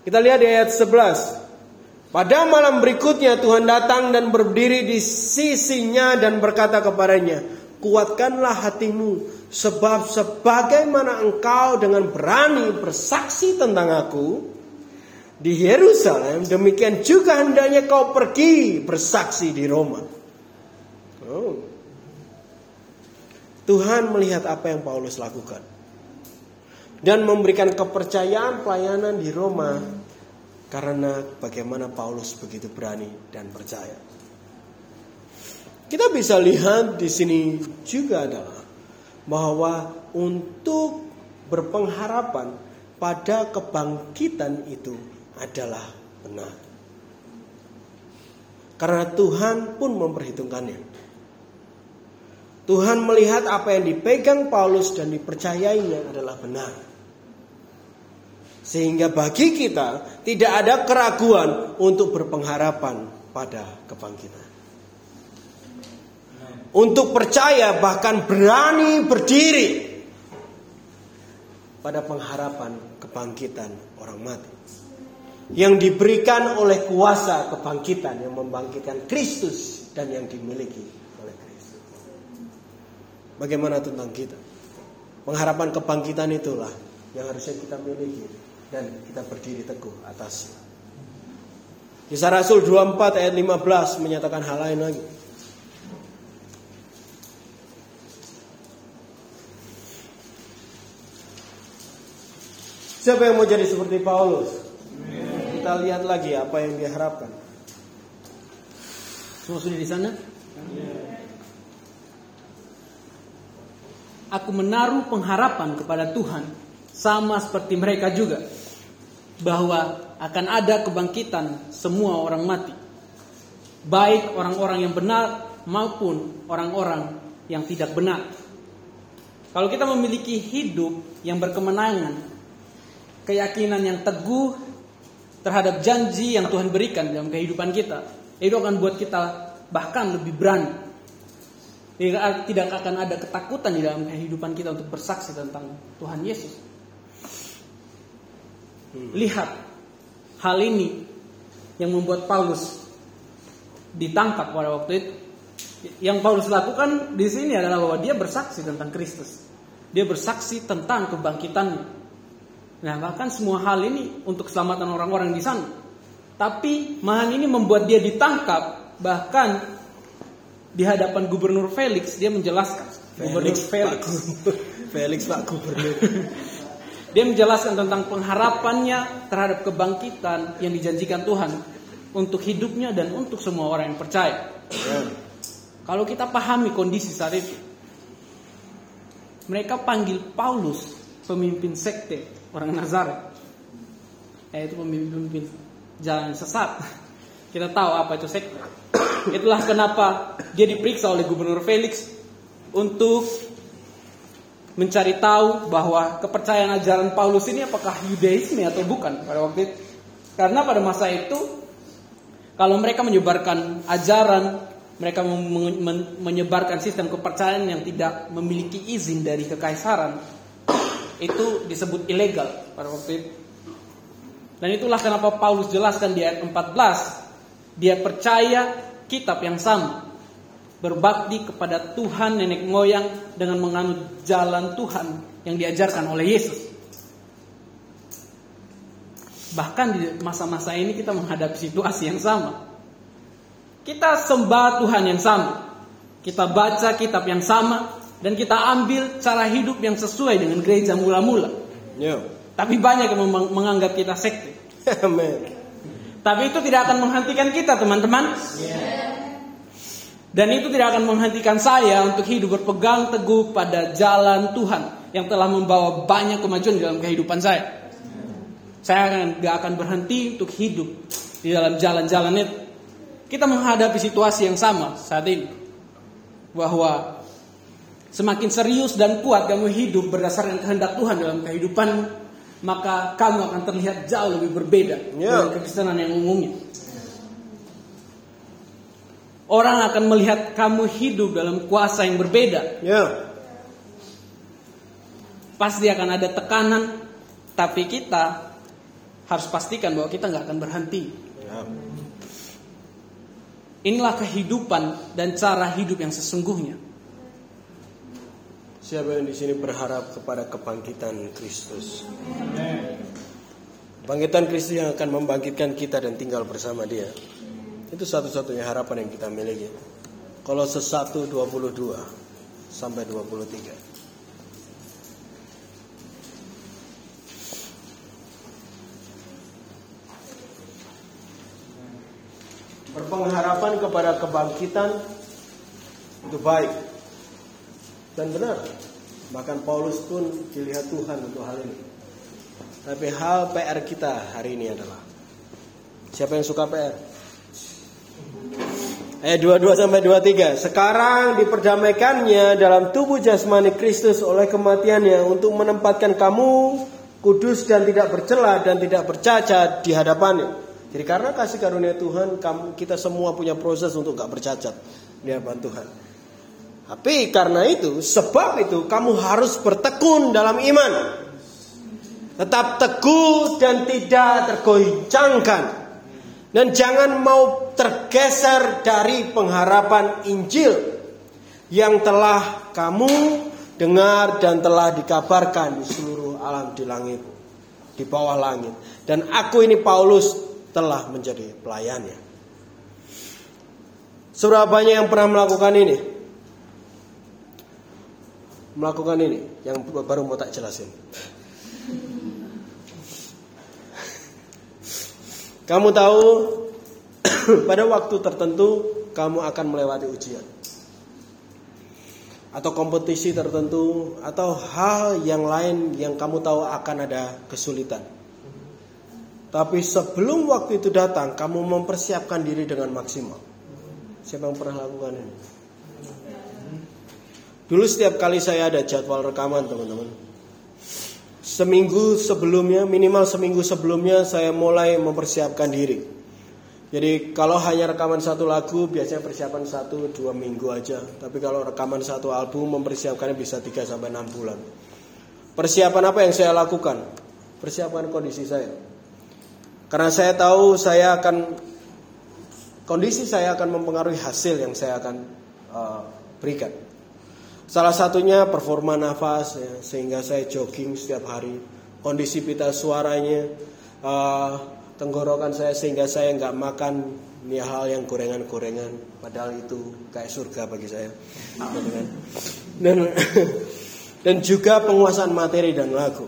Kita lihat di ayat 11. Pada malam berikutnya Tuhan datang dan berdiri di sisinya dan berkata kepadanya, "Kuatkanlah hatimu, sebab sebagaimana engkau dengan berani bersaksi tentang aku, di Yerusalem, demikian juga hendaknya kau pergi bersaksi di Roma. Oh. Tuhan melihat apa yang Paulus lakukan dan memberikan kepercayaan pelayanan di Roma karena bagaimana Paulus begitu berani dan percaya. Kita bisa lihat di sini juga adalah bahwa untuk berpengharapan pada kebangkitan itu adalah benar. Karena Tuhan pun memperhitungkannya. Tuhan melihat apa yang dipegang Paulus dan dipercayainya adalah benar. Sehingga bagi kita tidak ada keraguan untuk berpengharapan pada kebangkitan. Untuk percaya bahkan berani berdiri pada pengharapan kebangkitan orang mati yang diberikan oleh kuasa kebangkitan yang membangkitkan Kristus dan yang dimiliki oleh Kristus. Bagaimana tentang kita? Pengharapan kebangkitan itulah yang harusnya kita miliki dan kita berdiri teguh atasnya. Kisah Rasul 24 ayat 15 menyatakan hal lain lagi. Siapa yang mau jadi seperti Paulus? kita lihat lagi apa yang diharapkan. Semua sudah di sana? Aku menaruh pengharapan kepada Tuhan sama seperti mereka juga bahwa akan ada kebangkitan semua orang mati. Baik orang-orang yang benar maupun orang-orang yang tidak benar. Kalau kita memiliki hidup yang berkemenangan, keyakinan yang teguh terhadap janji yang Tuhan berikan dalam kehidupan kita, itu akan buat kita bahkan lebih berani. Tidak akan ada ketakutan di dalam kehidupan kita untuk bersaksi tentang Tuhan Yesus. Lihat hal ini yang membuat Paulus ditangkap pada waktu itu. Yang Paulus lakukan di sini adalah bahwa dia bersaksi tentang Kristus. Dia bersaksi tentang kebangkitannya. Nah, bahkan semua hal ini untuk keselamatan orang-orang di sana. Tapi mahan ini membuat dia ditangkap, bahkan di hadapan Gubernur Felix dia menjelaskan. Felix, Gubernur Felix. Pak, Felix Pak Gubernur. dia menjelaskan tentang pengharapannya terhadap kebangkitan yang dijanjikan Tuhan untuk hidupnya dan untuk semua orang yang percaya. Ya. Kalau kita pahami kondisi saat itu, mereka panggil Paulus pemimpin sekte orang Nazaret. Yaitu pemimpin-pemimpin jalan sesat. Kita tahu apa itu sekte. Itulah kenapa dia diperiksa oleh Gubernur Felix untuk mencari tahu bahwa kepercayaan ajaran Paulus ini apakah Yudaisme atau bukan pada waktu itu. Karena pada masa itu kalau mereka menyebarkan ajaran, mereka menyebarkan sistem kepercayaan yang tidak memiliki izin dari kekaisaran, itu disebut ilegal pada waktu itu. Dan itulah kenapa Paulus jelaskan di ayat 14, dia percaya kitab yang sama. berbakti kepada Tuhan nenek moyang dengan menganut jalan Tuhan yang diajarkan oleh Yesus. Bahkan di masa-masa ini kita menghadapi situasi yang sama. Kita sembah Tuhan yang sama. Kita baca kitab yang sama dan kita ambil cara hidup yang sesuai dengan gereja mula-mula. Ya. Tapi banyak yang menganggap kita sekte. Tapi itu tidak akan menghentikan kita, teman-teman. Dan itu tidak akan menghentikan saya untuk hidup berpegang teguh pada jalan Tuhan yang telah membawa banyak kemajuan dalam kehidupan saya. Saya akan gak akan berhenti untuk hidup di dalam jalan-jalan itu. Kita menghadapi situasi yang sama saat ini. Bahwa semakin serius dan kuat kamu hidup berdasarkan kehendak Tuhan dalam kehidupan, maka kamu akan terlihat jauh lebih berbeda Ya. dengan kekristenan yang umumnya. Orang akan melihat kamu hidup dalam kuasa yang berbeda. Ya. Pasti akan ada tekanan, tapi kita harus pastikan bahwa kita nggak akan berhenti. Ya. Inilah kehidupan dan cara hidup yang sesungguhnya. Siapa yang di sini berharap kepada kebangkitan Kristus? Bangkitan Kristus yang akan membangkitkan kita dan tinggal bersama Dia. Itu satu-satunya harapan yang kita miliki. Kalau sesatu 22 sampai 23. Berpengharapan kepada kebangkitan itu baik dan benar. Bahkan Paulus pun dilihat Tuhan untuk hal ini. Tapi hal PR kita hari ini adalah siapa yang suka PR? Ayat 22 sampai 23. Sekarang diperdamaikannya dalam tubuh jasmani Kristus oleh kematiannya untuk menempatkan kamu kudus dan tidak bercela dan tidak bercacat di hadapannya. Jadi karena kasih karunia Tuhan, kita semua punya proses untuk gak bercacat di hadapan Tuhan. Tapi karena itu, sebab itu kamu harus bertekun dalam iman. Tetap teguh dan tidak tergoncangkan. Dan jangan mau tergeser dari pengharapan Injil yang telah kamu dengar dan telah dikabarkan di seluruh alam di langit, di bawah langit. Dan aku ini Paulus telah menjadi pelayannya. Seberapa banyak yang pernah melakukan ini? Melakukan ini yang baru mau tak jelasin. Kamu tahu pada waktu tertentu kamu akan melewati ujian. Atau kompetisi tertentu atau hal yang lain yang kamu tahu akan ada kesulitan. Tapi sebelum waktu itu datang, kamu mempersiapkan diri dengan maksimal. Siapa yang pernah lakukan ini? Dulu setiap kali saya ada jadwal rekaman, teman-teman. Seminggu sebelumnya, minimal seminggu sebelumnya saya mulai mempersiapkan diri. Jadi kalau hanya rekaman satu lagu, biasanya persiapan satu dua minggu aja. Tapi kalau rekaman satu album, mempersiapkannya bisa 3 sampai 6 bulan. Persiapan apa yang saya lakukan? Persiapan kondisi saya. Karena saya tahu saya akan kondisi saya akan mempengaruhi hasil yang saya akan uh, berikan. Salah satunya performa nafas ya, sehingga saya jogging setiap hari. Kondisi pita suaranya, uh, tenggorokan saya sehingga saya nggak makan ini hal yang gorengan-gorengan. Padahal itu kayak surga bagi saya. Dan dan juga penguasaan materi dan lagu.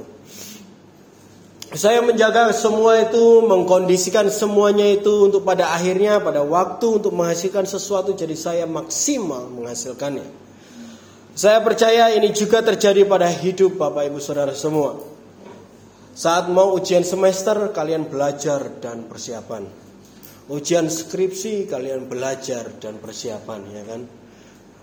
Saya menjaga semua itu, mengkondisikan semuanya itu untuk pada akhirnya pada waktu untuk menghasilkan sesuatu jadi saya maksimal menghasilkannya. Saya percaya ini juga terjadi pada hidup Bapak Ibu Saudara semua. Saat mau ujian semester kalian belajar dan persiapan. Ujian skripsi kalian belajar dan persiapan ya kan.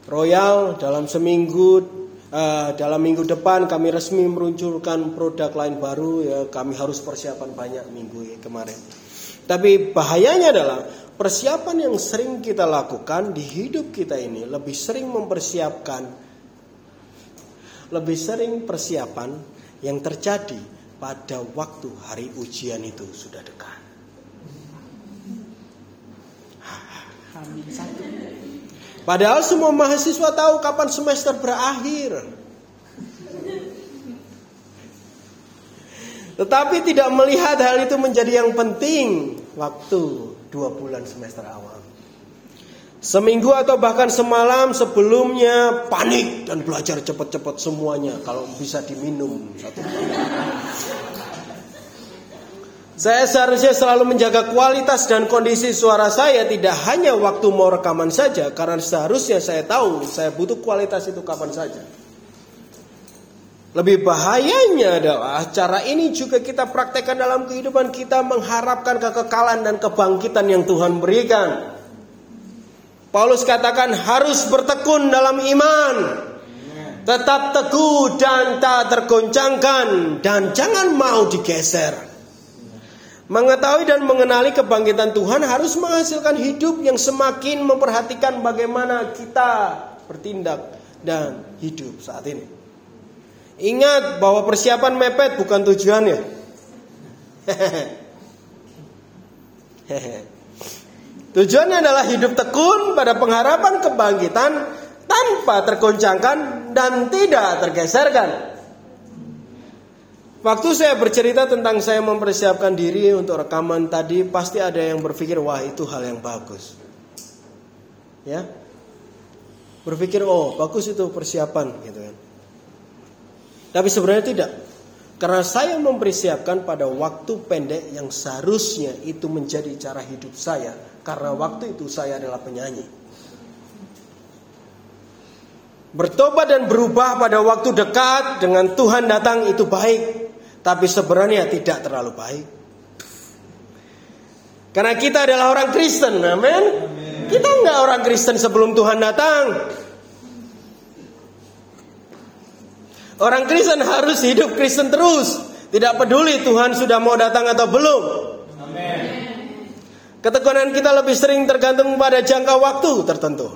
Royal dalam seminggu uh, dalam minggu depan kami resmi meluncurkan produk lain baru ya kami harus persiapan banyak minggu kemarin. Tapi bahayanya adalah persiapan yang sering kita lakukan di hidup kita ini lebih sering mempersiapkan lebih sering persiapan yang terjadi pada waktu hari ujian itu sudah dekat. Padahal semua mahasiswa tahu kapan semester berakhir. Tetapi tidak melihat hal itu menjadi yang penting waktu dua bulan semester awal. Seminggu atau bahkan semalam sebelumnya panik dan belajar cepat-cepat semuanya kalau bisa diminum satu Saya seharusnya selalu menjaga kualitas dan kondisi suara saya tidak hanya waktu mau rekaman saja karena seharusnya saya tahu saya butuh kualitas itu kapan saja. Lebih bahayanya adalah cara ini juga kita praktekkan dalam kehidupan kita mengharapkan kekekalan dan kebangkitan yang Tuhan berikan. Paulus katakan harus bertekun dalam iman. Tetap teguh dan tak tergoncangkan dan jangan mau digeser. Mengetahui dan mengenali kebangkitan Tuhan harus menghasilkan hidup yang semakin memperhatikan bagaimana kita bertindak dan hidup saat ini. Ingat bahwa persiapan mepet bukan tujuannya. Tujuannya adalah hidup tekun pada pengharapan kebangkitan tanpa tergoncangkan dan tidak tergeserkan. Waktu saya bercerita tentang saya mempersiapkan diri untuk rekaman tadi, pasti ada yang berpikir, wah itu hal yang bagus. Ya, berpikir, oh bagus itu persiapan, gitu kan. Tapi sebenarnya tidak. Karena saya mempersiapkan pada waktu pendek yang seharusnya itu menjadi cara hidup saya. Karena waktu itu saya adalah penyanyi. Bertobat dan berubah pada waktu dekat dengan Tuhan datang itu baik. Tapi sebenarnya tidak terlalu baik. Karena kita adalah orang Kristen, amin. Kita enggak orang Kristen sebelum Tuhan datang. Orang Kristen harus hidup Kristen terus. Tidak peduli Tuhan sudah mau datang atau belum. Ketekunan kita lebih sering tergantung pada jangka waktu tertentu.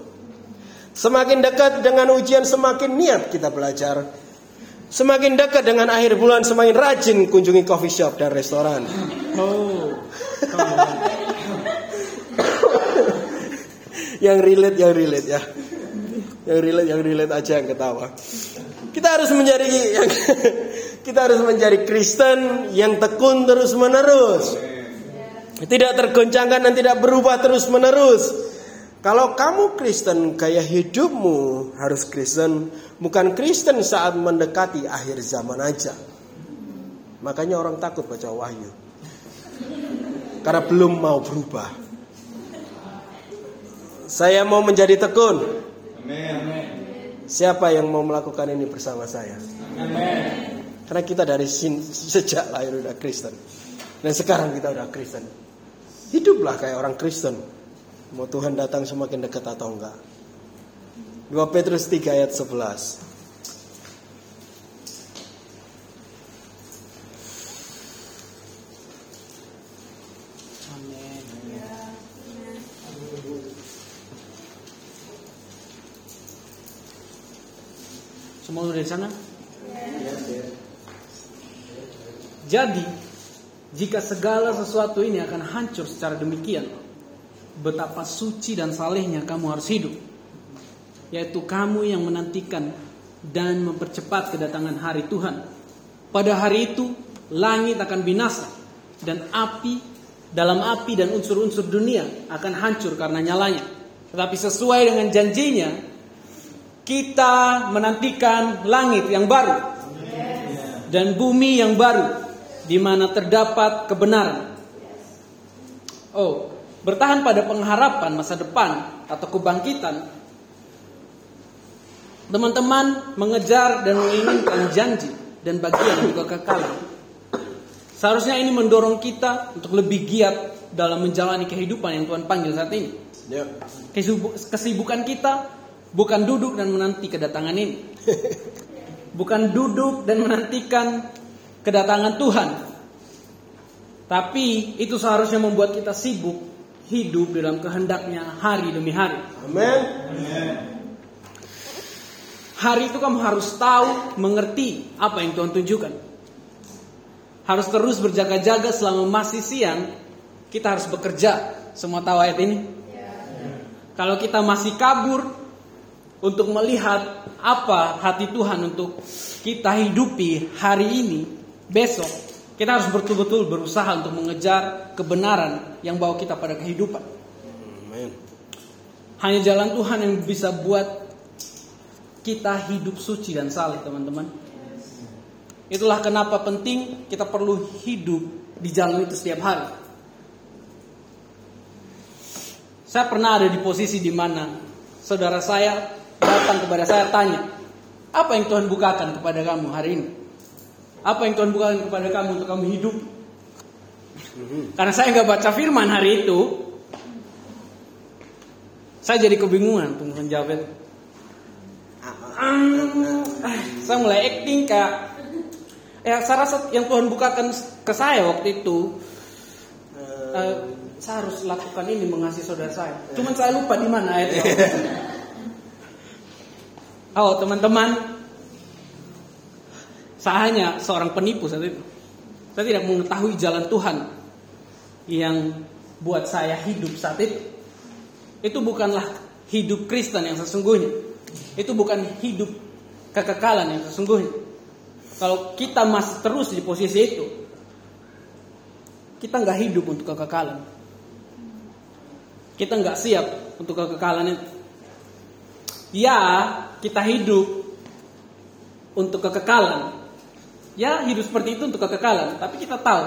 Semakin dekat dengan ujian, semakin niat kita belajar. Semakin dekat dengan akhir bulan, semakin rajin kunjungi coffee shop dan restoran. Oh, yang relate, yang relate ya. Yang relate, yang relate aja yang ketawa. Kita harus menjadi kita harus menjadi Kristen yang tekun terus menerus. Tidak tergoncangkan dan tidak berubah terus menerus. Kalau kamu Kristen, gaya hidupmu harus Kristen, bukan Kristen saat mendekati akhir zaman aja. Makanya orang takut baca wahyu. Karena belum mau berubah. Saya mau menjadi tekun. Siapa yang mau melakukan ini bersama saya? Karena kita dari sin, sejak lahir udah Kristen. Dan sekarang kita udah Kristen. Hiduplah kayak orang Kristen. Mau Tuhan datang semakin dekat atau enggak. 2 Petrus 3 ayat 11. Semua dari sana? Jadi, jika segala sesuatu ini akan hancur secara demikian, betapa suci dan salehnya kamu harus hidup. Yaitu kamu yang menantikan dan mempercepat kedatangan hari Tuhan. Pada hari itu, langit akan binasa dan api dalam api dan unsur-unsur dunia akan hancur karena nyalanya. Tetapi sesuai dengan janjinya, kita menantikan langit yang baru dan bumi yang baru di mana terdapat kebenaran. Oh, bertahan pada pengharapan masa depan atau kebangkitan. Teman-teman mengejar dan menginginkan janji dan bagian juga kekekalan. Seharusnya ini mendorong kita untuk lebih giat dalam menjalani kehidupan yang Tuhan panggil saat ini. Ya. Kesibukan kita Bukan duduk dan menanti kedatangan ini. Bukan duduk dan menantikan kedatangan Tuhan. Tapi itu seharusnya membuat kita sibuk hidup dalam kehendaknya hari demi hari. Amin. Hari itu kamu harus tahu, mengerti apa yang Tuhan tunjukkan. Harus terus berjaga-jaga selama masih siang. Kita harus bekerja. Semua tahu ayat ini? Kalau kita masih kabur untuk melihat apa hati Tuhan untuk kita hidupi hari ini, besok, kita harus betul-betul berusaha untuk mengejar kebenaran yang bawa kita pada kehidupan. Amin. Hanya jalan Tuhan yang bisa buat kita hidup suci dan saleh, teman-teman. Itulah kenapa penting kita perlu hidup di jalan itu setiap hari. Saya pernah ada di posisi di mana saudara saya datang kepada saya tanya, apa yang Tuhan bukakan kepada kamu hari ini? Apa yang Tuhan bukakan kepada kamu untuk kamu hidup? Karena saya nggak baca firman hari itu, saya jadi kebingungan untuk menjawab itu. Ah, saya mulai acting kak. Ya, saya rasa yang Tuhan bukakan ke saya waktu itu, eh, saya harus lakukan ini mengasihi saudara saya. Cuman saya lupa di mana ayatnya. Oh teman-teman, saya hanya seorang penipu saat itu. Saya tidak mengetahui jalan Tuhan yang buat saya hidup saat itu. Itu bukanlah hidup Kristen yang sesungguhnya. Itu bukan hidup kekekalan yang sesungguhnya. Kalau kita masih terus di posisi itu, kita nggak hidup untuk kekekalan. Kita nggak siap untuk kekekalan itu. Ya, kita hidup untuk kekekalan. Ya, hidup seperti itu untuk kekekalan, tapi kita tahu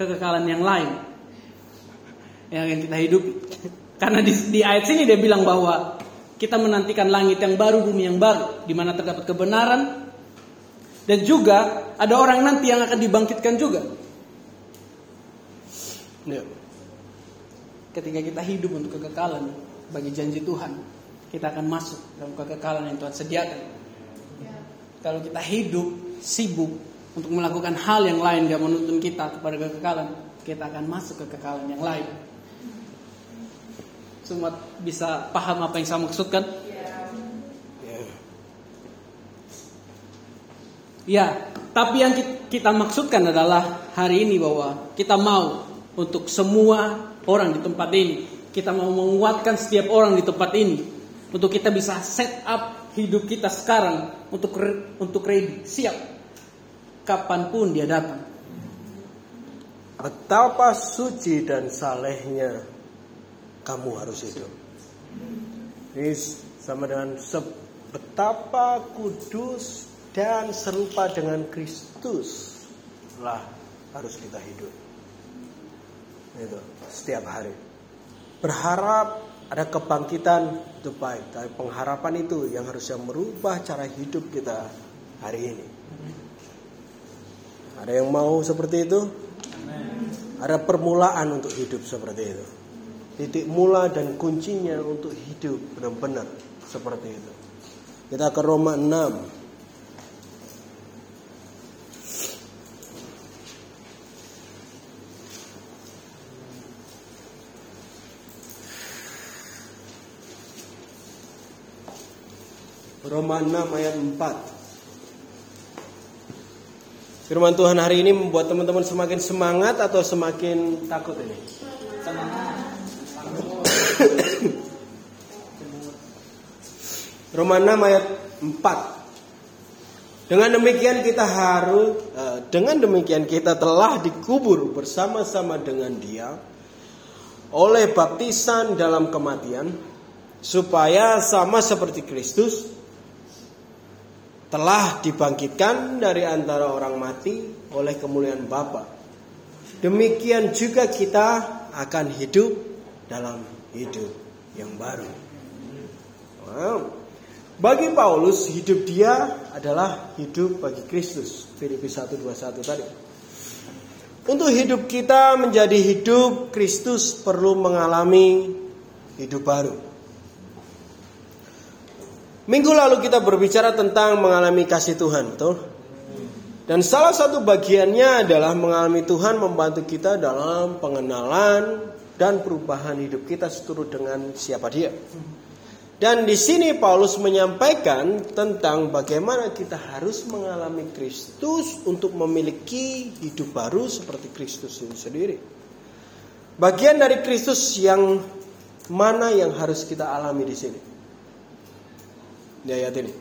kekekalan yang lain yang kita hidup. Karena di, di ayat sini dia bilang bahwa kita menantikan langit yang baru, bumi yang baru, di mana terdapat kebenaran dan juga ada orang nanti yang akan dibangkitkan juga. Ya. Ketika kita hidup untuk kekekalan bagi janji Tuhan, kita akan masuk dalam kekekalan yang Tuhan sediakan. Kalau kita hidup sibuk untuk melakukan hal yang lain gak menuntun kita kepada kekekalan, kita akan masuk ke kekekalan yang lain. Semua bisa paham apa yang saya maksudkan? Ya. Tapi yang kita maksudkan adalah hari ini bahwa kita mau untuk semua orang di tempat ini, kita mau menguatkan setiap orang di tempat ini, untuk kita bisa set up hidup kita sekarang untuk untuk ready, siap kapan pun dia datang. Betapa suci dan salehnya kamu harus hidup. Ini sama dengan betapa kudus dan serupa dengan Kristus lah harus kita hidup. Itu setiap hari. Berharap ada kebangkitan itu baik, tapi pengharapan itu yang harusnya merubah cara hidup kita hari ini. Ada yang mau seperti itu? Ada permulaan untuk hidup seperti itu. Titik mula dan kuncinya untuk hidup benar-benar seperti itu. Kita ke Roma 6. Roma 6 ayat 4. Firman Tuhan hari ini membuat teman-teman semakin semangat atau semakin takut ini? Roma 6 ayat 4. Dengan demikian kita harus eh, dengan demikian kita telah dikubur bersama-sama dengan Dia oleh baptisan dalam kematian supaya sama seperti Kristus telah dibangkitkan dari antara orang mati oleh kemuliaan Bapa. Demikian juga kita akan hidup dalam hidup yang baru. Wow. Bagi Paulus hidup dia adalah hidup bagi Kristus. Filipi 1:21 tadi. Untuk hidup kita menjadi hidup Kristus perlu mengalami hidup baru. Minggu lalu kita berbicara tentang mengalami kasih Tuhan, betul? Dan salah satu bagiannya adalah mengalami Tuhan membantu kita dalam pengenalan dan perubahan hidup kita seturut dengan siapa Dia. Dan di sini Paulus menyampaikan tentang bagaimana kita harus mengalami Kristus untuk memiliki hidup baru seperti Kristus itu sendiri. Bagian dari Kristus yang mana yang harus kita alami di sini? Di ini.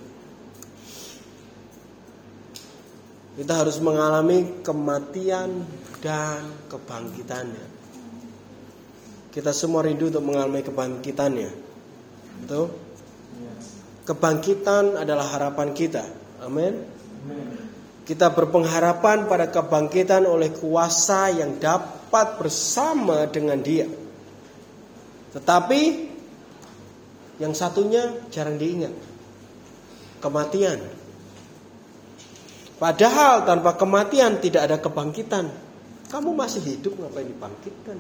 Kita harus mengalami kematian dan kebangkitannya. Kita semua rindu untuk mengalami kebangkitannya. Betul? Kebangkitan adalah harapan kita. Amin. Kita berpengharapan pada kebangkitan oleh kuasa yang dapat bersama dengan Dia. Tetapi yang satunya jarang diingat. Kematian. Padahal tanpa kematian tidak ada kebangkitan. Kamu masih hidup ngapain dibangkitkan?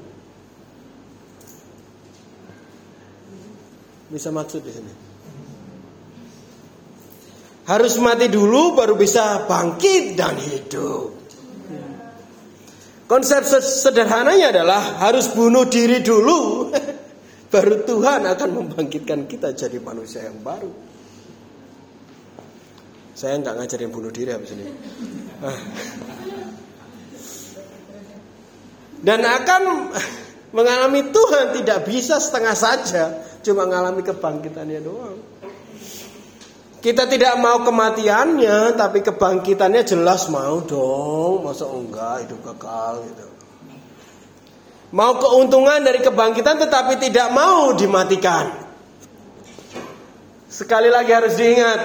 Bisa maksud di sini. Harus mati dulu baru bisa bangkit dan hidup. Konsep sederhananya adalah harus bunuh diri dulu baru Tuhan akan membangkitkan kita jadi manusia yang baru. Saya nggak ngajarin bunuh diri habis ini. Ah. Dan akan mengalami Tuhan tidak bisa setengah saja, cuma mengalami kebangkitannya doang. Kita tidak mau kematiannya, tapi kebangkitannya jelas mau dong. Masa enggak hidup kekal gitu. Mau keuntungan dari kebangkitan tetapi tidak mau dimatikan. Sekali lagi harus diingat,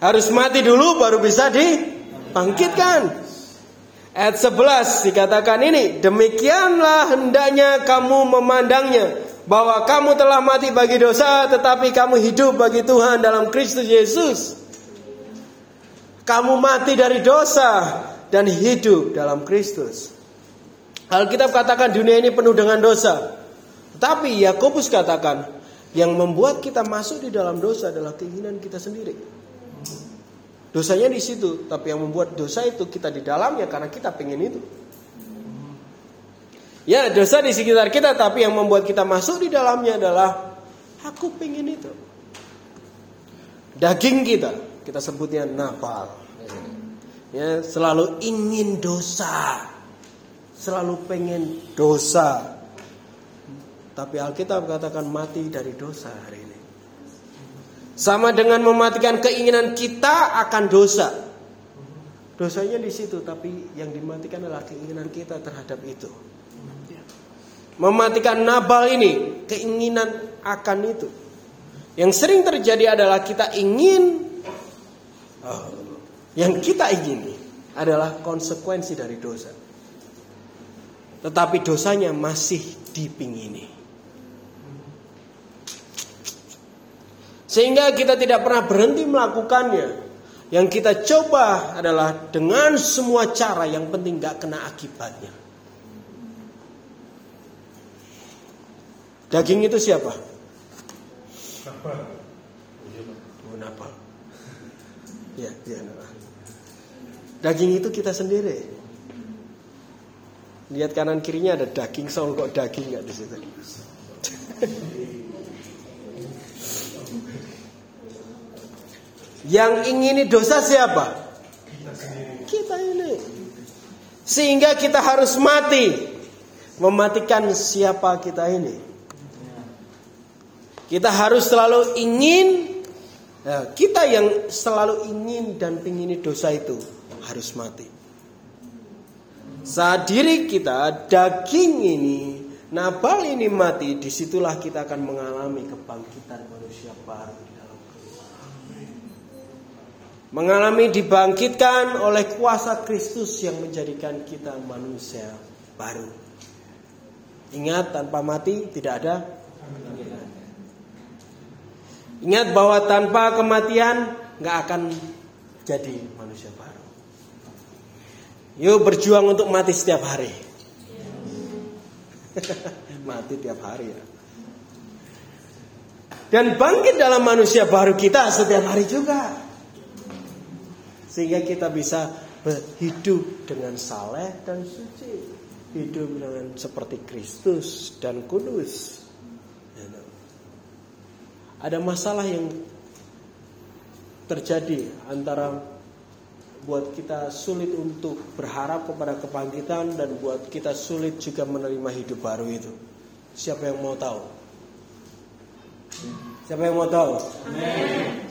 harus mati dulu baru bisa dibangkitkan. Ayat 11 dikatakan ini, demikianlah hendaknya kamu memandangnya bahwa kamu telah mati bagi dosa tetapi kamu hidup bagi Tuhan dalam Kristus Yesus. Kamu mati dari dosa dan hidup dalam Kristus. Alkitab katakan dunia ini penuh dengan dosa. Tetapi Yakobus katakan yang membuat kita masuk di dalam dosa adalah keinginan kita sendiri. Dosanya di situ, tapi yang membuat dosa itu kita di dalamnya karena kita pengen itu. Ya dosa di sekitar kita tapi yang membuat kita masuk di dalamnya adalah aku pengen itu. Daging kita, kita sebutnya napal. Ya, selalu ingin dosa. Selalu pengen dosa. Tapi Alkitab katakan mati dari dosa hari ini. Sama dengan mematikan keinginan kita akan dosa. Dosanya di situ, tapi yang dimatikan adalah keinginan kita terhadap itu mematikan Nabal ini, keinginan akan itu. Yang sering terjadi adalah kita ingin oh, yang kita ingini adalah konsekuensi dari dosa. Tetapi dosanya masih dipingini. Sehingga kita tidak pernah berhenti melakukannya. Yang kita coba adalah dengan semua cara yang penting gak kena akibatnya. Daging itu siapa? Oh, Nabal. Ya, ya. Daging itu kita sendiri. Lihat kanan kirinya ada daging soal kok daging nggak di situ. Yang ingini dosa siapa? Kita ini. Sehingga kita harus mati. Mematikan siapa kita ini. Kita harus selalu ingin ya, kita yang selalu ingin dan ingin dosa itu harus mati. Saat diri kita daging ini Nabal ini mati, di situlah kita akan mengalami kebangkitan manusia baru Mengalami dibangkitkan oleh kuasa Kristus yang menjadikan kita manusia baru. Ingat tanpa mati tidak ada Ingat bahwa tanpa kematian nggak akan jadi manusia baru. Yuk berjuang untuk mati setiap hari. mati tiap hari ya. Dan bangkit dalam manusia baru kita setiap hari juga. Sehingga kita bisa hidup dengan saleh dan suci. Hidup dengan seperti Kristus dan kudus ada masalah yang terjadi antara buat kita sulit untuk berharap kepada kebangkitan dan buat kita sulit juga menerima hidup baru itu. Siapa yang mau tahu? Siapa yang mau tahu?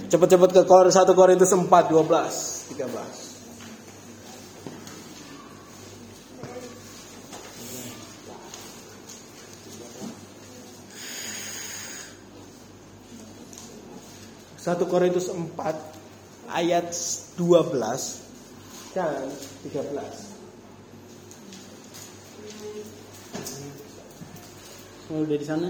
Cepat-cepat ke 1 Korintus 4 12 13. 1 Korintus 4 ayat 12 dan 13. Semua udah di sana?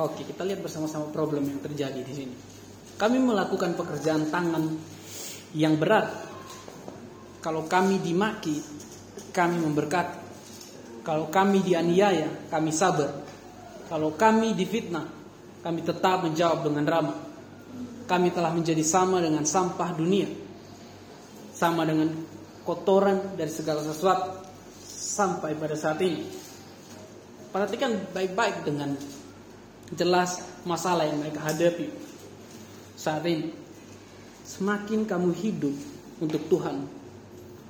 Oke, kita lihat bersama-sama problem yang terjadi di sini. Kami melakukan pekerjaan tangan yang berat. Kalau kami dimaki, kami memberkati. Kalau kami dianiaya, kami sabar. Kalau kami difitnah, kami tetap menjawab dengan ramah. Kami telah menjadi sama dengan sampah dunia. Sama dengan kotoran dari segala sesuatu sampai pada saat ini. Perhatikan baik-baik dengan jelas masalah yang mereka hadapi saat ini. Semakin kamu hidup untuk Tuhan,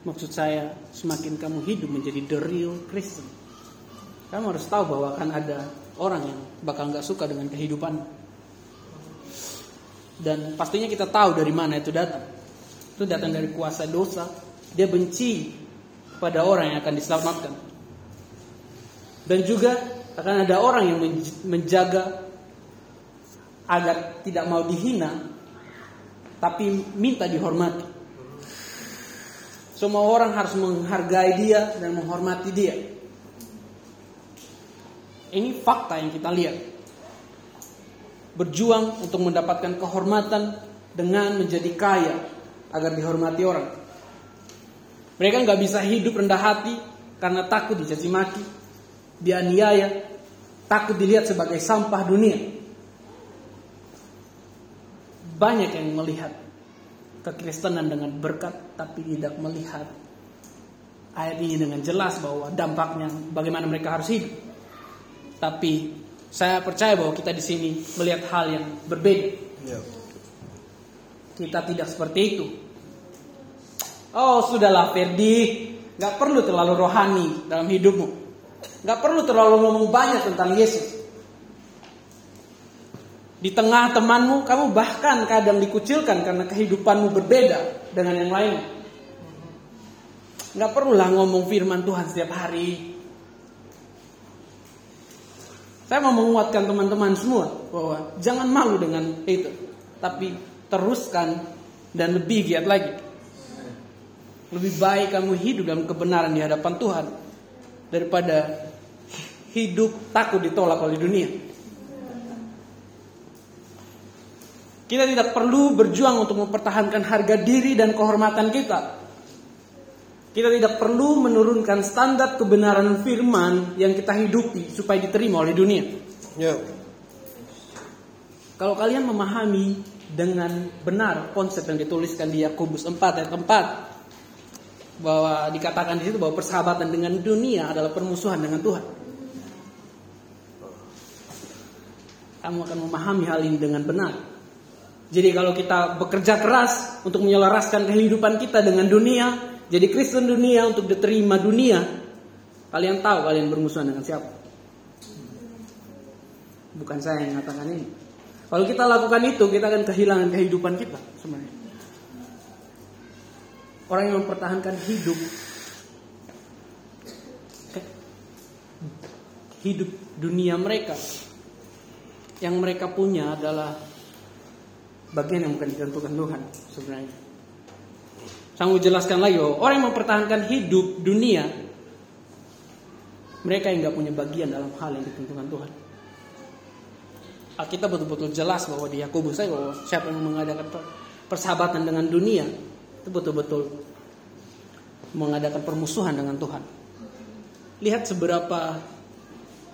maksud saya semakin kamu hidup menjadi the real Christian. Kamu harus tahu bahwa akan ada orang yang bakal nggak suka dengan kehidupan. Dan pastinya kita tahu dari mana itu datang. Itu datang dari kuasa dosa. Dia benci pada orang yang akan diselamatkan. Dan juga akan ada orang yang menjaga agar tidak mau dihina, tapi minta dihormati. Semua orang harus menghargai dia dan menghormati dia. Ini fakta yang kita lihat. Berjuang untuk mendapatkan kehormatan dengan menjadi kaya agar dihormati orang. Mereka nggak bisa hidup rendah hati karena takut dicaci maki, dianiaya, takut dilihat sebagai sampah dunia. Banyak yang melihat kekristenan dengan berkat tapi tidak melihat ayat ini dengan jelas bahwa dampaknya bagaimana mereka harus hidup. Tapi saya percaya bahwa kita di sini melihat hal yang berbeda. Ya. Kita tidak seperti itu. Oh sudahlah Ferdi, nggak perlu terlalu rohani dalam hidupmu, nggak perlu terlalu ngomong banyak tentang Yesus. Di tengah temanmu, kamu bahkan kadang dikucilkan karena kehidupanmu berbeda dengan yang lain. Nggak perlulah ngomong firman Tuhan setiap hari. Saya mau menguatkan teman-teman semua bahwa jangan malu dengan itu, tapi teruskan dan lebih giat lagi. Lebih baik kamu hidup dalam kebenaran di hadapan Tuhan daripada hidup takut ditolak oleh dunia. Kita tidak perlu berjuang untuk mempertahankan harga diri dan kehormatan kita. Kita tidak perlu menurunkan standar kebenaran firman yang kita hidupi supaya diterima oleh dunia. Ya. Kalau kalian memahami dengan benar konsep yang dituliskan di Yakobus 4 ayat 4 bahwa dikatakan di situ bahwa persahabatan dengan dunia adalah permusuhan dengan Tuhan. Kamu akan memahami hal ini dengan benar. Jadi kalau kita bekerja keras untuk menyelaraskan kehidupan kita dengan dunia, jadi Kristen dunia untuk diterima dunia, kalian tahu kalian bermusuhan dengan siapa? Bukan saya yang mengatakan ini. Kalau kita lakukan itu, kita akan kehilangan kehidupan kita sebenarnya. Orang yang mempertahankan hidup hidup dunia mereka yang mereka punya adalah bagian yang bukan ditentukan Tuhan sebenarnya. Mau jelaskan lagi bahwa orang yang mempertahankan hidup dunia mereka yang nggak punya bagian dalam hal yang ditentukan Tuhan. Kita betul-betul jelas bahwa di Yakobus saya bahwa siapa yang mengadakan persahabatan dengan dunia itu betul-betul mengadakan permusuhan dengan Tuhan. Lihat seberapa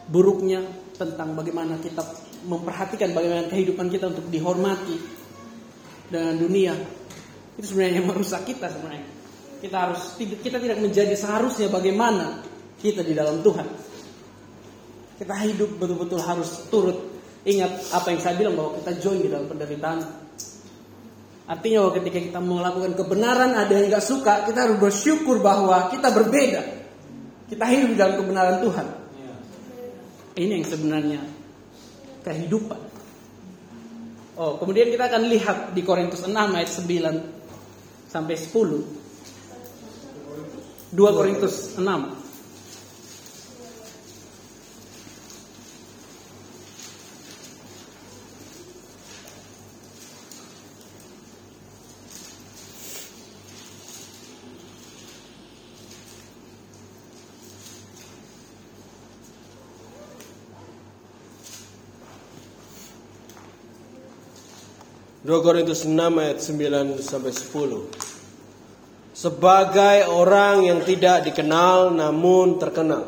buruknya tentang bagaimana kita memperhatikan bagaimana kehidupan kita untuk dihormati dengan dunia itu sebenarnya yang merusak kita sebenarnya. Kita harus kita tidak menjadi seharusnya bagaimana kita di dalam Tuhan. Kita hidup betul-betul harus turut ingat apa yang saya bilang bahwa kita join di dalam penderitaan. Artinya bahwa ketika kita melakukan kebenaran ada yang nggak suka, kita harus bersyukur bahwa kita berbeda. Kita hidup dalam kebenaran Tuhan. Ini yang sebenarnya kehidupan. Oh, kemudian kita akan lihat di Korintus 6 ayat 9 sampai 10. 2 Korintus 6 2 Korintus 6 ayat 9 sampai 10. Sebagai orang yang tidak dikenal namun terkenal.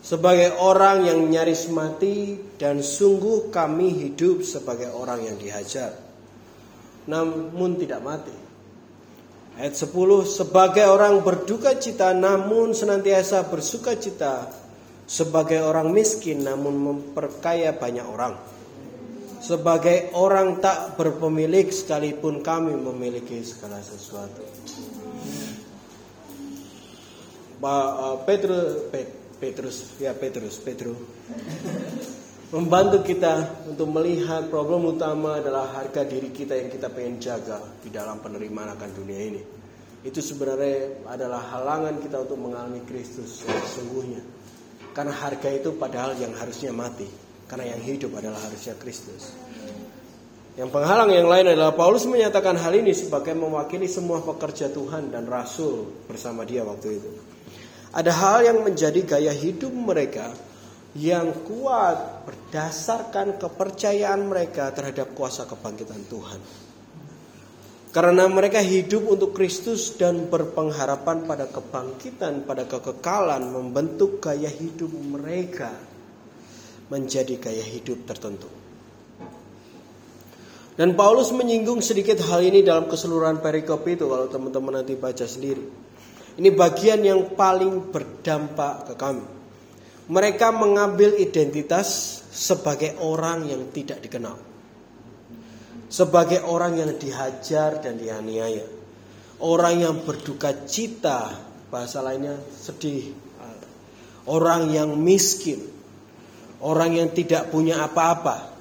Sebagai orang yang nyaris mati dan sungguh kami hidup sebagai orang yang dihajar. Namun tidak mati. Ayat 10 sebagai orang berduka cita namun senantiasa bersuka cita sebagai orang miskin namun memperkaya banyak orang sebagai orang tak berpemilik sekalipun kami memiliki segala sesuatu. Uh, Petrus, Petrus, ya Petrus, Petrus, membantu kita untuk melihat problem utama adalah harga diri kita yang kita pengen jaga di dalam penerimaan akan dunia ini. Itu sebenarnya adalah halangan kita untuk mengalami Kristus sesungguhnya. Karena harga itu padahal yang harusnya mati. Karena yang hidup adalah harusnya Kristus. Yang penghalang yang lain adalah Paulus menyatakan hal ini sebagai mewakili semua pekerja Tuhan dan rasul bersama dia waktu itu. Ada hal yang menjadi gaya hidup mereka yang kuat berdasarkan kepercayaan mereka terhadap kuasa kebangkitan Tuhan. Karena mereka hidup untuk Kristus dan berpengharapan pada kebangkitan, pada kekekalan, membentuk gaya hidup mereka menjadi gaya hidup tertentu. Dan Paulus menyinggung sedikit hal ini dalam keseluruhan perikop itu kalau teman-teman nanti baca sendiri. Ini bagian yang paling berdampak ke kami. Mereka mengambil identitas sebagai orang yang tidak dikenal. Sebagai orang yang dihajar dan dianiaya. Orang yang berduka cita, bahasa lainnya sedih. Orang yang miskin orang yang tidak punya apa-apa.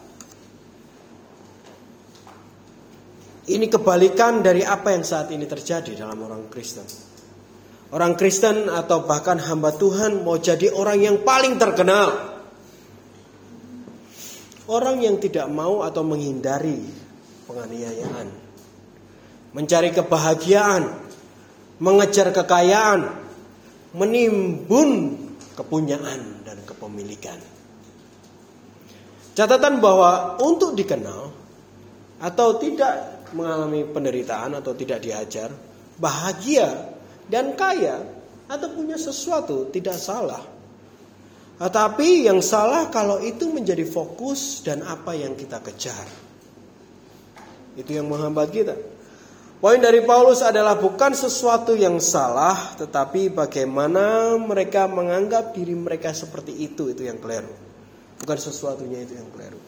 Ini kebalikan dari apa yang saat ini terjadi dalam orang Kristen. Orang Kristen atau bahkan hamba Tuhan mau jadi orang yang paling terkenal. Orang yang tidak mau atau menghindari penganiayaan. Mencari kebahagiaan, mengejar kekayaan, menimbun kepunyaan dan kepemilikan. Catatan bahwa untuk dikenal atau tidak mengalami penderitaan atau tidak diajar, bahagia dan kaya atau punya sesuatu tidak salah. Tetapi yang salah kalau itu menjadi fokus dan apa yang kita kejar. Itu yang menghambat kita. Poin dari Paulus adalah bukan sesuatu yang salah, tetapi bagaimana mereka menganggap diri mereka seperti itu, itu yang keliru. Bukan sesuatunya itu yang keliru.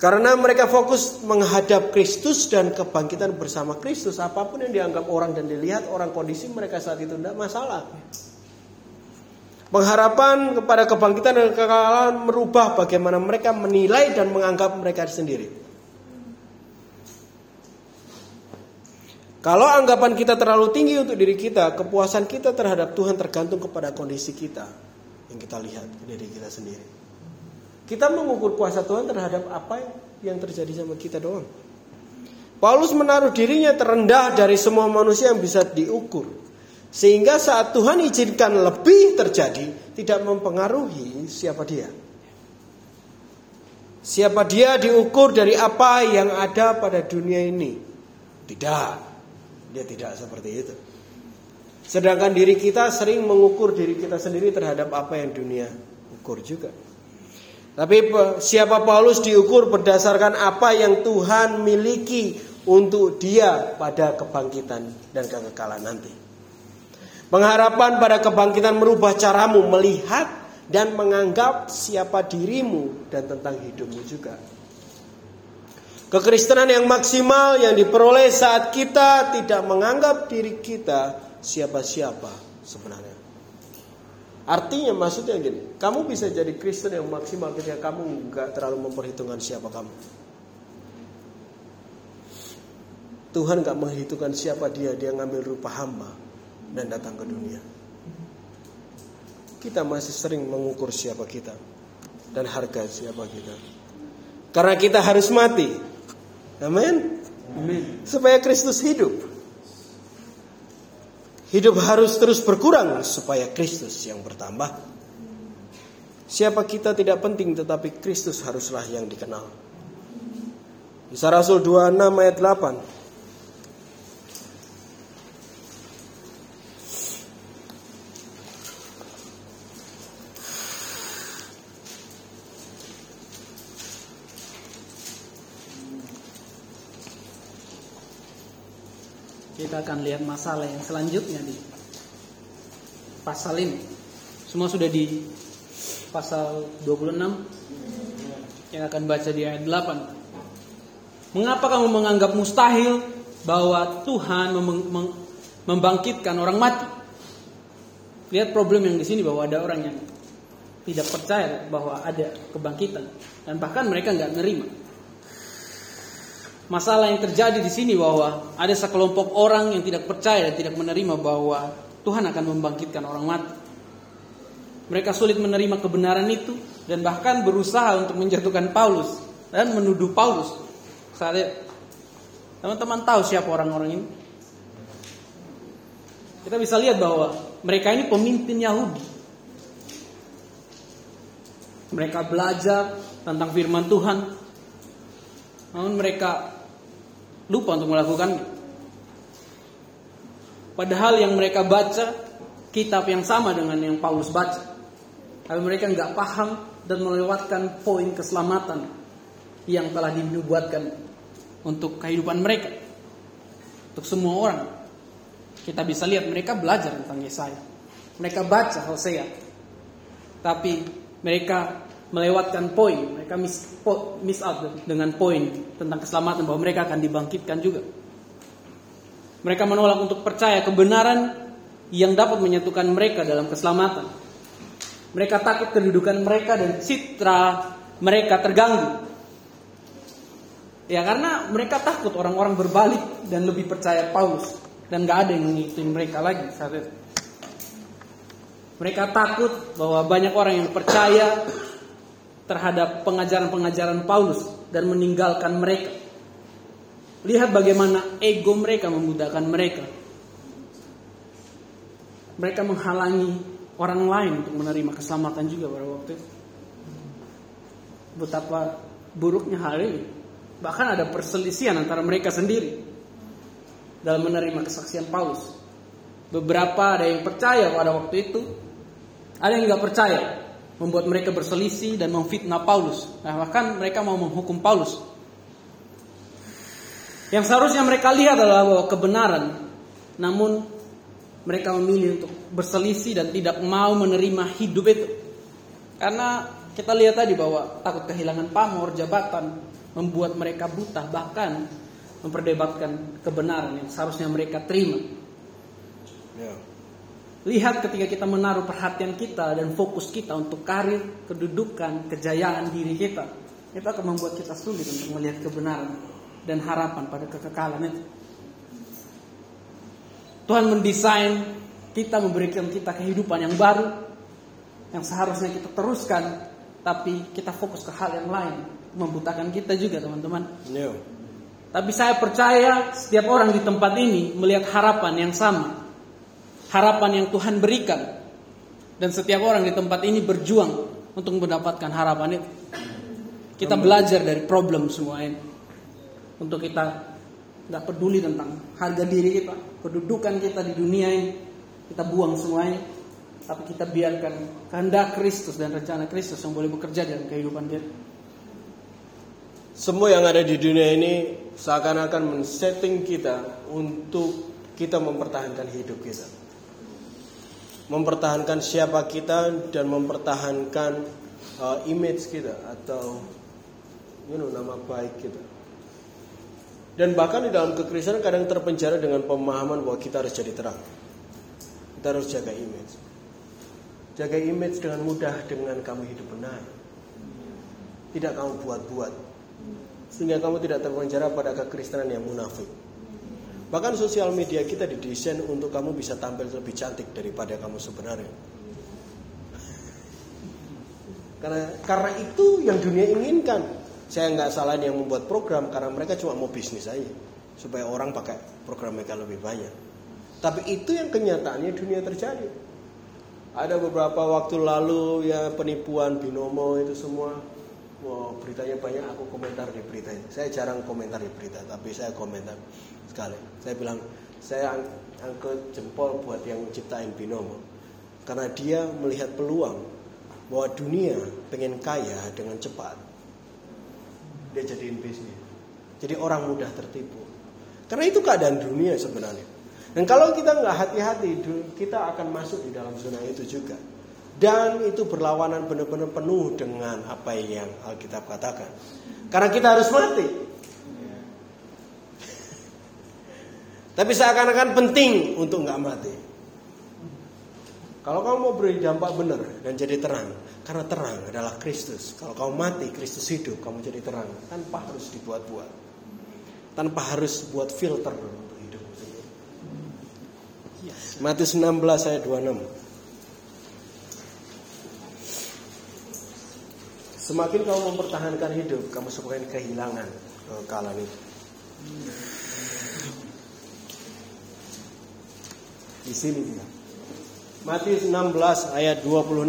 Karena mereka fokus menghadap Kristus dan kebangkitan bersama Kristus. Apa pun yang dianggap orang dan dilihat orang kondisi mereka saat itu tidak masalah. Pengharapan kepada kebangkitan dan kekalahan merubah bagaimana mereka menilai dan menganggap mereka sendiri. Kalau anggapan kita terlalu tinggi untuk diri kita, kepuasan kita terhadap Tuhan tergantung kepada kondisi kita yang kita lihat dari kita sendiri. Kita mengukur kuasa Tuhan terhadap apa yang terjadi sama kita doang. Paulus menaruh dirinya terendah dari semua manusia yang bisa diukur. Sehingga saat Tuhan izinkan lebih terjadi, tidak mempengaruhi siapa dia. Siapa dia diukur dari apa yang ada pada dunia ini. Tidak. Dia tidak seperti itu. Sedangkan diri kita sering mengukur diri kita sendiri terhadap apa yang dunia ukur juga. Tapi siapa Paulus diukur berdasarkan apa yang Tuhan miliki untuk dia pada kebangkitan dan kekekalan nanti. Pengharapan pada kebangkitan merubah caramu melihat dan menganggap siapa dirimu dan tentang hidupmu juga. Kekristenan yang maksimal yang diperoleh saat kita tidak menganggap diri kita siapa-siapa sebenarnya. Artinya maksudnya gini, kamu bisa jadi Kristen yang maksimal ketika kamu nggak terlalu memperhitungkan siapa kamu. Tuhan nggak menghitungkan siapa dia, dia ngambil rupa hamba dan datang ke dunia. Kita masih sering mengukur siapa kita dan harga siapa kita. Karena kita harus mati. Amin. Supaya Kristus hidup. Hidup harus terus berkurang supaya Kristus yang bertambah. Siapa kita tidak penting tetapi Kristus haruslah yang dikenal. Kisah Rasul 26 ayat 8. Kita akan lihat masalah yang selanjutnya di pasal ini. Semua sudah di pasal 26 yang akan baca di ayat 8. Mengapa kamu menganggap mustahil bahwa Tuhan mem membangkitkan orang mati? Lihat problem yang di sini bahwa ada orang yang tidak percaya bahwa ada kebangkitan dan bahkan mereka nggak nerima masalah yang terjadi di sini bahwa ada sekelompok orang yang tidak percaya dan tidak menerima bahwa Tuhan akan membangkitkan orang mati. Mereka sulit menerima kebenaran itu dan bahkan berusaha untuk menjatuhkan Paulus dan menuduh Paulus. Saya teman-teman tahu siapa orang-orang ini? Kita bisa lihat bahwa mereka ini pemimpin Yahudi. Mereka belajar tentang firman Tuhan. Namun mereka lupa untuk melakukannya. Padahal yang mereka baca kitab yang sama dengan yang Paulus baca. Tapi mereka nggak paham dan melewatkan poin keselamatan yang telah dinubuatkan untuk kehidupan mereka. Untuk semua orang. Kita bisa lihat mereka belajar tentang Yesaya. Mereka baca Hosea. Tapi mereka melewatkan poin, mereka miss, po, miss out dengan poin tentang keselamatan bahwa mereka akan dibangkitkan juga. Mereka menolak untuk percaya kebenaran yang dapat menyatukan mereka dalam keselamatan. Mereka takut kedudukan mereka dan citra mereka terganggu. Ya karena mereka takut orang-orang berbalik dan lebih percaya Paulus dan gak ada yang mengikuti mereka lagi saat. Mereka takut bahwa banyak orang yang percaya terhadap pengajaran-pengajaran Paulus dan meninggalkan mereka. Lihat bagaimana ego mereka memudahkan mereka. Mereka menghalangi orang lain untuk menerima keselamatan juga pada waktu itu. Betapa buruknya hal ini. Bahkan ada perselisihan antara mereka sendiri dalam menerima kesaksian Paulus. Beberapa ada yang percaya pada waktu itu, ada yang nggak percaya membuat mereka berselisih dan memfitnah Paulus. Nah, bahkan mereka mau menghukum Paulus. Yang seharusnya mereka lihat adalah bahwa kebenaran, namun mereka memilih untuk berselisih dan tidak mau menerima hidup itu. Karena kita lihat tadi bahwa takut kehilangan pamor, jabatan, membuat mereka buta, bahkan memperdebatkan kebenaran yang seharusnya mereka terima. Yeah. Lihat ketika kita menaruh perhatian kita dan fokus kita untuk karir, kedudukan, kejayaan diri kita. Itu akan membuat kita sulit untuk melihat kebenaran dan harapan pada kekekalan itu. Tuhan mendesain kita memberikan kita kehidupan yang baru yang seharusnya kita teruskan tapi kita fokus ke hal yang lain membutakan kita juga teman-teman. Yeah. Tapi saya percaya setiap orang di tempat ini melihat harapan yang sama harapan yang Tuhan berikan. Dan setiap orang di tempat ini berjuang untuk mendapatkan harapan itu. Kita belajar dari problem semua ini. Untuk kita nggak peduli tentang harga diri kita, kedudukan kita di dunia ini. Kita buang semuanya. Tapi kita biarkan kehendak Kristus dan rencana Kristus yang boleh bekerja dalam kehidupan kita. Semua yang ada di dunia ini seakan-akan men-setting kita untuk kita mempertahankan hidup kita mempertahankan siapa kita dan mempertahankan uh, image kita atau you know, nama baik kita. Dan bahkan di dalam kekristenan kadang terpenjara dengan pemahaman bahwa kita harus jadi terang. Kita harus jaga image. Jaga image dengan mudah dengan kamu hidup benar. Tidak kamu buat-buat. Sehingga kamu tidak terpenjara pada kekristenan yang munafik. Bahkan sosial media kita didesain untuk kamu bisa tampil lebih cantik daripada kamu sebenarnya. Karena karena itu yang dunia inginkan. Saya nggak salah yang membuat program karena mereka cuma mau bisnis aja supaya orang pakai program mereka lebih banyak. Tapi itu yang kenyataannya dunia terjadi. Ada beberapa waktu lalu ya penipuan binomo itu semua. Wow, beritanya banyak aku komentar di berita. Saya jarang komentar di berita, tapi saya komentar sekali. Saya bilang saya angkat jempol buat yang ciptain binomo karena dia melihat peluang bahwa dunia pengen kaya dengan cepat. Dia jadiin bisnis. Jadi orang mudah tertipu. Karena itu keadaan dunia sebenarnya. Dan kalau kita nggak hati-hati, kita akan masuk di dalam zona itu juga. Dan itu berlawanan benar-benar penuh dengan apa yang Alkitab katakan. Karena kita harus mati. Tapi seakan-akan penting untuk nggak mati. Kalau kamu mau beri dampak benar dan jadi terang, karena terang adalah Kristus. Kalau kamu mati, Kristus hidup, kamu jadi terang tanpa harus dibuat-buat. Tanpa harus buat filter untuk hidup sendiri. Matius 16 ayat 26. Semakin kamu mempertahankan hidup, kamu semakin kehilangan kekalahan itu. Di sini dia. Matius 16 ayat 26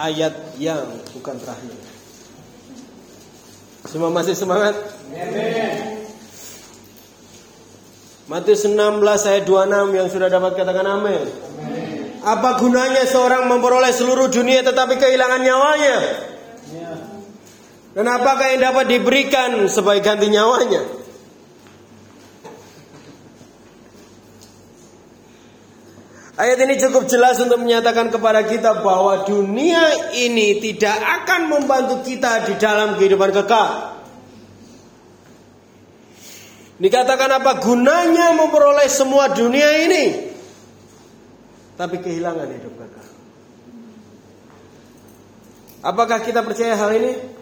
ayat yang bukan terakhir. Semua masih semangat? Matius 16 ayat 26 yang sudah dapat katakan amin. Apa gunanya seorang memperoleh seluruh dunia tetapi kehilangan nyawanya? Dan apakah yang dapat diberikan sebagai ganti nyawanya? Ayat ini cukup jelas untuk menyatakan kepada kita bahwa dunia ini tidak akan membantu kita di dalam kehidupan kekal. Dikatakan apa gunanya memperoleh semua dunia ini tapi kehilangan hidup kekal. Apakah kita percaya hal ini?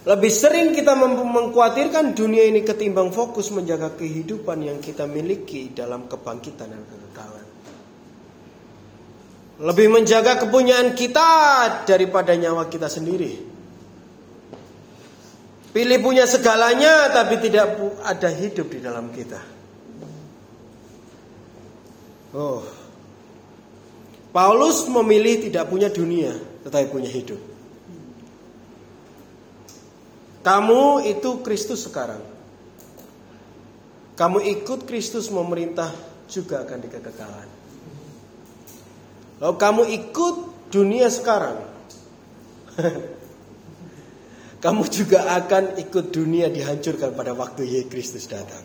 Lebih sering kita mengkhawatirkan dunia ini ketimbang fokus menjaga kehidupan yang kita miliki dalam kebangkitan dan kekekalan. Lebih menjaga kepunyaan kita daripada nyawa kita sendiri. Pilih punya segalanya tapi tidak ada hidup di dalam kita. Oh. Paulus memilih tidak punya dunia tetapi punya hidup. Kamu itu Kristus sekarang. Kamu ikut Kristus memerintah juga akan dikekekalan. Kalau kamu ikut dunia sekarang, kamu juga akan ikut dunia dihancurkan pada waktu Yesus Kristus datang.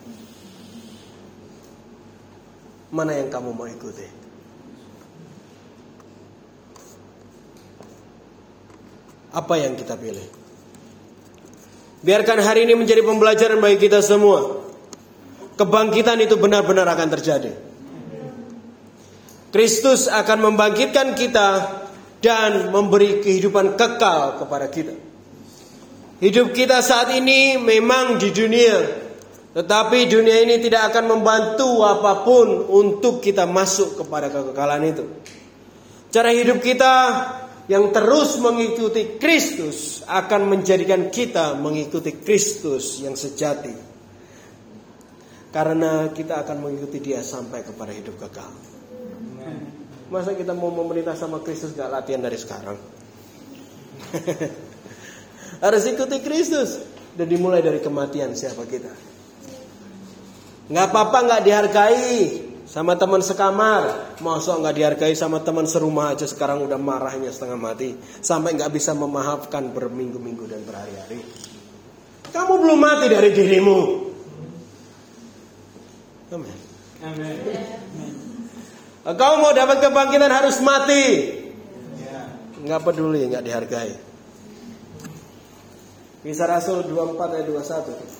Mana yang kamu mau ikuti? Apa yang kita pilih? Biarkan hari ini menjadi pembelajaran bagi kita semua. Kebangkitan itu benar-benar akan terjadi. Kristus akan membangkitkan kita dan memberi kehidupan kekal kepada kita. Hidup kita saat ini memang di dunia, tetapi dunia ini tidak akan membantu apa pun untuk kita masuk kepada kekekalan itu. Cara hidup kita yang terus mengikuti Kristus akan menjadikan kita mengikuti Kristus yang sejati. Karena kita akan mengikuti Dia sampai kepada hidup kekal. Masa kita mau memerintah sama Kristus gak latihan dari sekarang? Harus ikuti Kristus dan dimulai dari kematian siapa kita. Nggak apa-apa nggak dihargai sama teman sekamar, masa nggak dihargai sama teman serumah aja sekarang udah marahnya setengah mati sampai nggak bisa memaafkan berminggu-minggu dan berhari-hari. Kamu belum mati dari dirimu. Amin. Amin. Kau mau dapat kebangkitan harus mati. Enggak peduli, enggak dihargai. Kisah Rasul 24 ayat 21.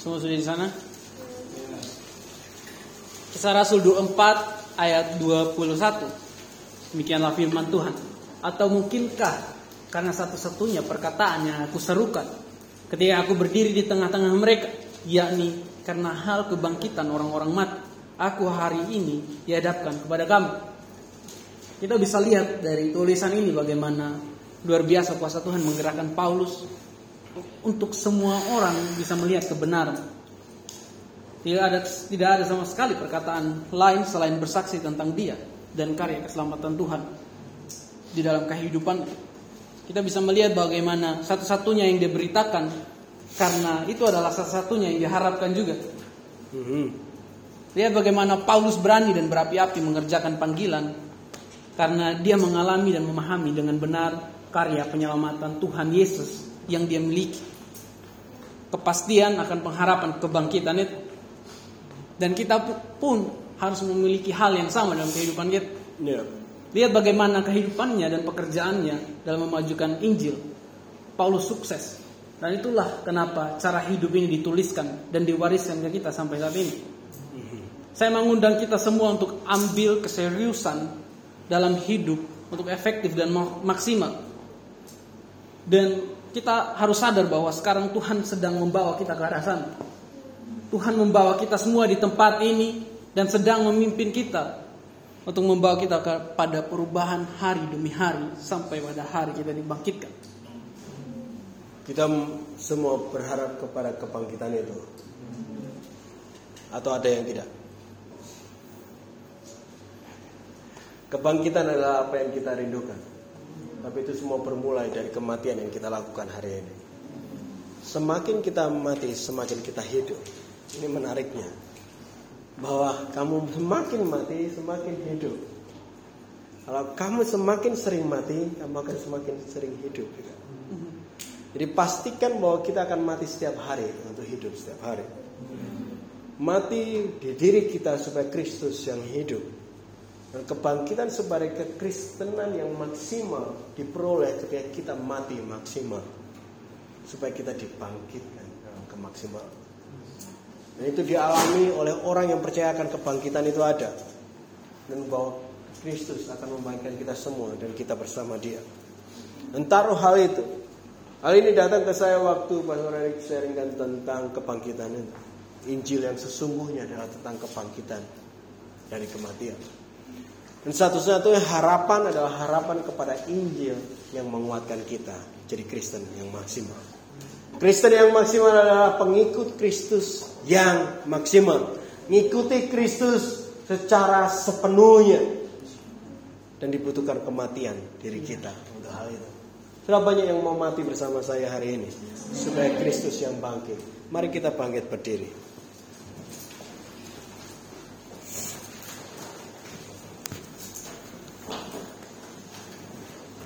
Semua sudah di sana? Kisah Rasul 24 ayat 21. Demikianlah firman Tuhan. Atau mungkinkah karena satu-satunya perkataan yang aku serukan ketika aku berdiri di tengah-tengah mereka, yakni karena hal kebangkitan orang-orang mati, aku hari ini dihadapkan kepada kamu. Kita bisa lihat dari tulisan ini bagaimana luar biasa kuasa Tuhan menggerakkan Paulus untuk semua orang bisa melihat kebenaran. Tidak ada tidak ada sama sekali perkataan lain selain bersaksi tentang dia dan karya keselamatan Tuhan di dalam kehidupan. Kita bisa melihat bagaimana satu-satunya yang diberitakan karena itu adalah satu-satunya yang diharapkan juga. Mhm. Lihat bagaimana Paulus berani dan berapi-api mengerjakan panggilan karena dia mengalami dan memahami dengan benar karya penyelamatan Tuhan Yesus yang dia miliki. Kepastian akan pengharapan kebangkitan itu. Dan kita pun harus memiliki hal yang sama dalam kehidupan kita. Ya. Lihat bagaimana kehidupannya dan pekerjaannya dalam memajukan Injil. Paulus sukses. Dan itulah kenapa cara hidup ini dituliskan dan diwariskan ke kita sampai saat ini. Saya mengundang kita semua untuk ambil keseriusan dalam hidup untuk efektif dan maksimal. Dan kita harus sadar bahwa sekarang Tuhan sedang membawa kita ke arah sana. Tuhan membawa kita semua di tempat ini dan sedang memimpin kita untuk membawa kita kepada perubahan hari demi hari sampai pada hari kita dibangkitkan. Kita semua berharap kepada kebangkitan itu. Atau ada yang tidak? Kebangkitan adalah apa yang kita rindukan. Tapi itu semua bermulai dari kematian yang kita lakukan hari ini. Semakin kita mati, semakin kita hidup. Ini menariknya. Bahwa kamu semakin mati, semakin hidup. Kalau kamu semakin sering mati, kamu akan semakin sering hidup. Jadi pastikan bahwa kita akan mati setiap hari untuk hidup setiap hari. Mati di diri kita supaya Kristus yang hidup. Dan kebangkitan sebagai kekristenan yang maksimal diperoleh ketika kita mati maksimal. Supaya kita dibangkitkan dalam kemaksimal. Dan itu dialami oleh orang yang percaya akan kebangkitan itu ada. Dan bahwa Kristus akan membangkitkan kita semua dan kita bersama dia. Dan taruh hal itu. Hal ini datang ke saya waktu Pastor Erik sharingkan tentang kebangkitan itu. Injil yang sesungguhnya adalah tentang kebangkitan dari kematian. Dan satu-satunya harapan adalah harapan kepada Injil yang menguatkan kita jadi Kristen yang maksimal. Kristen yang maksimal adalah pengikut Kristus yang maksimal. Mengikuti Kristus secara sepenuhnya. Dan dibutuhkan kematian diri kita untuk hal itu. Sudah banyak yang mau mati bersama saya hari ini. Supaya Kristus yang bangkit. Mari kita bangkit berdiri.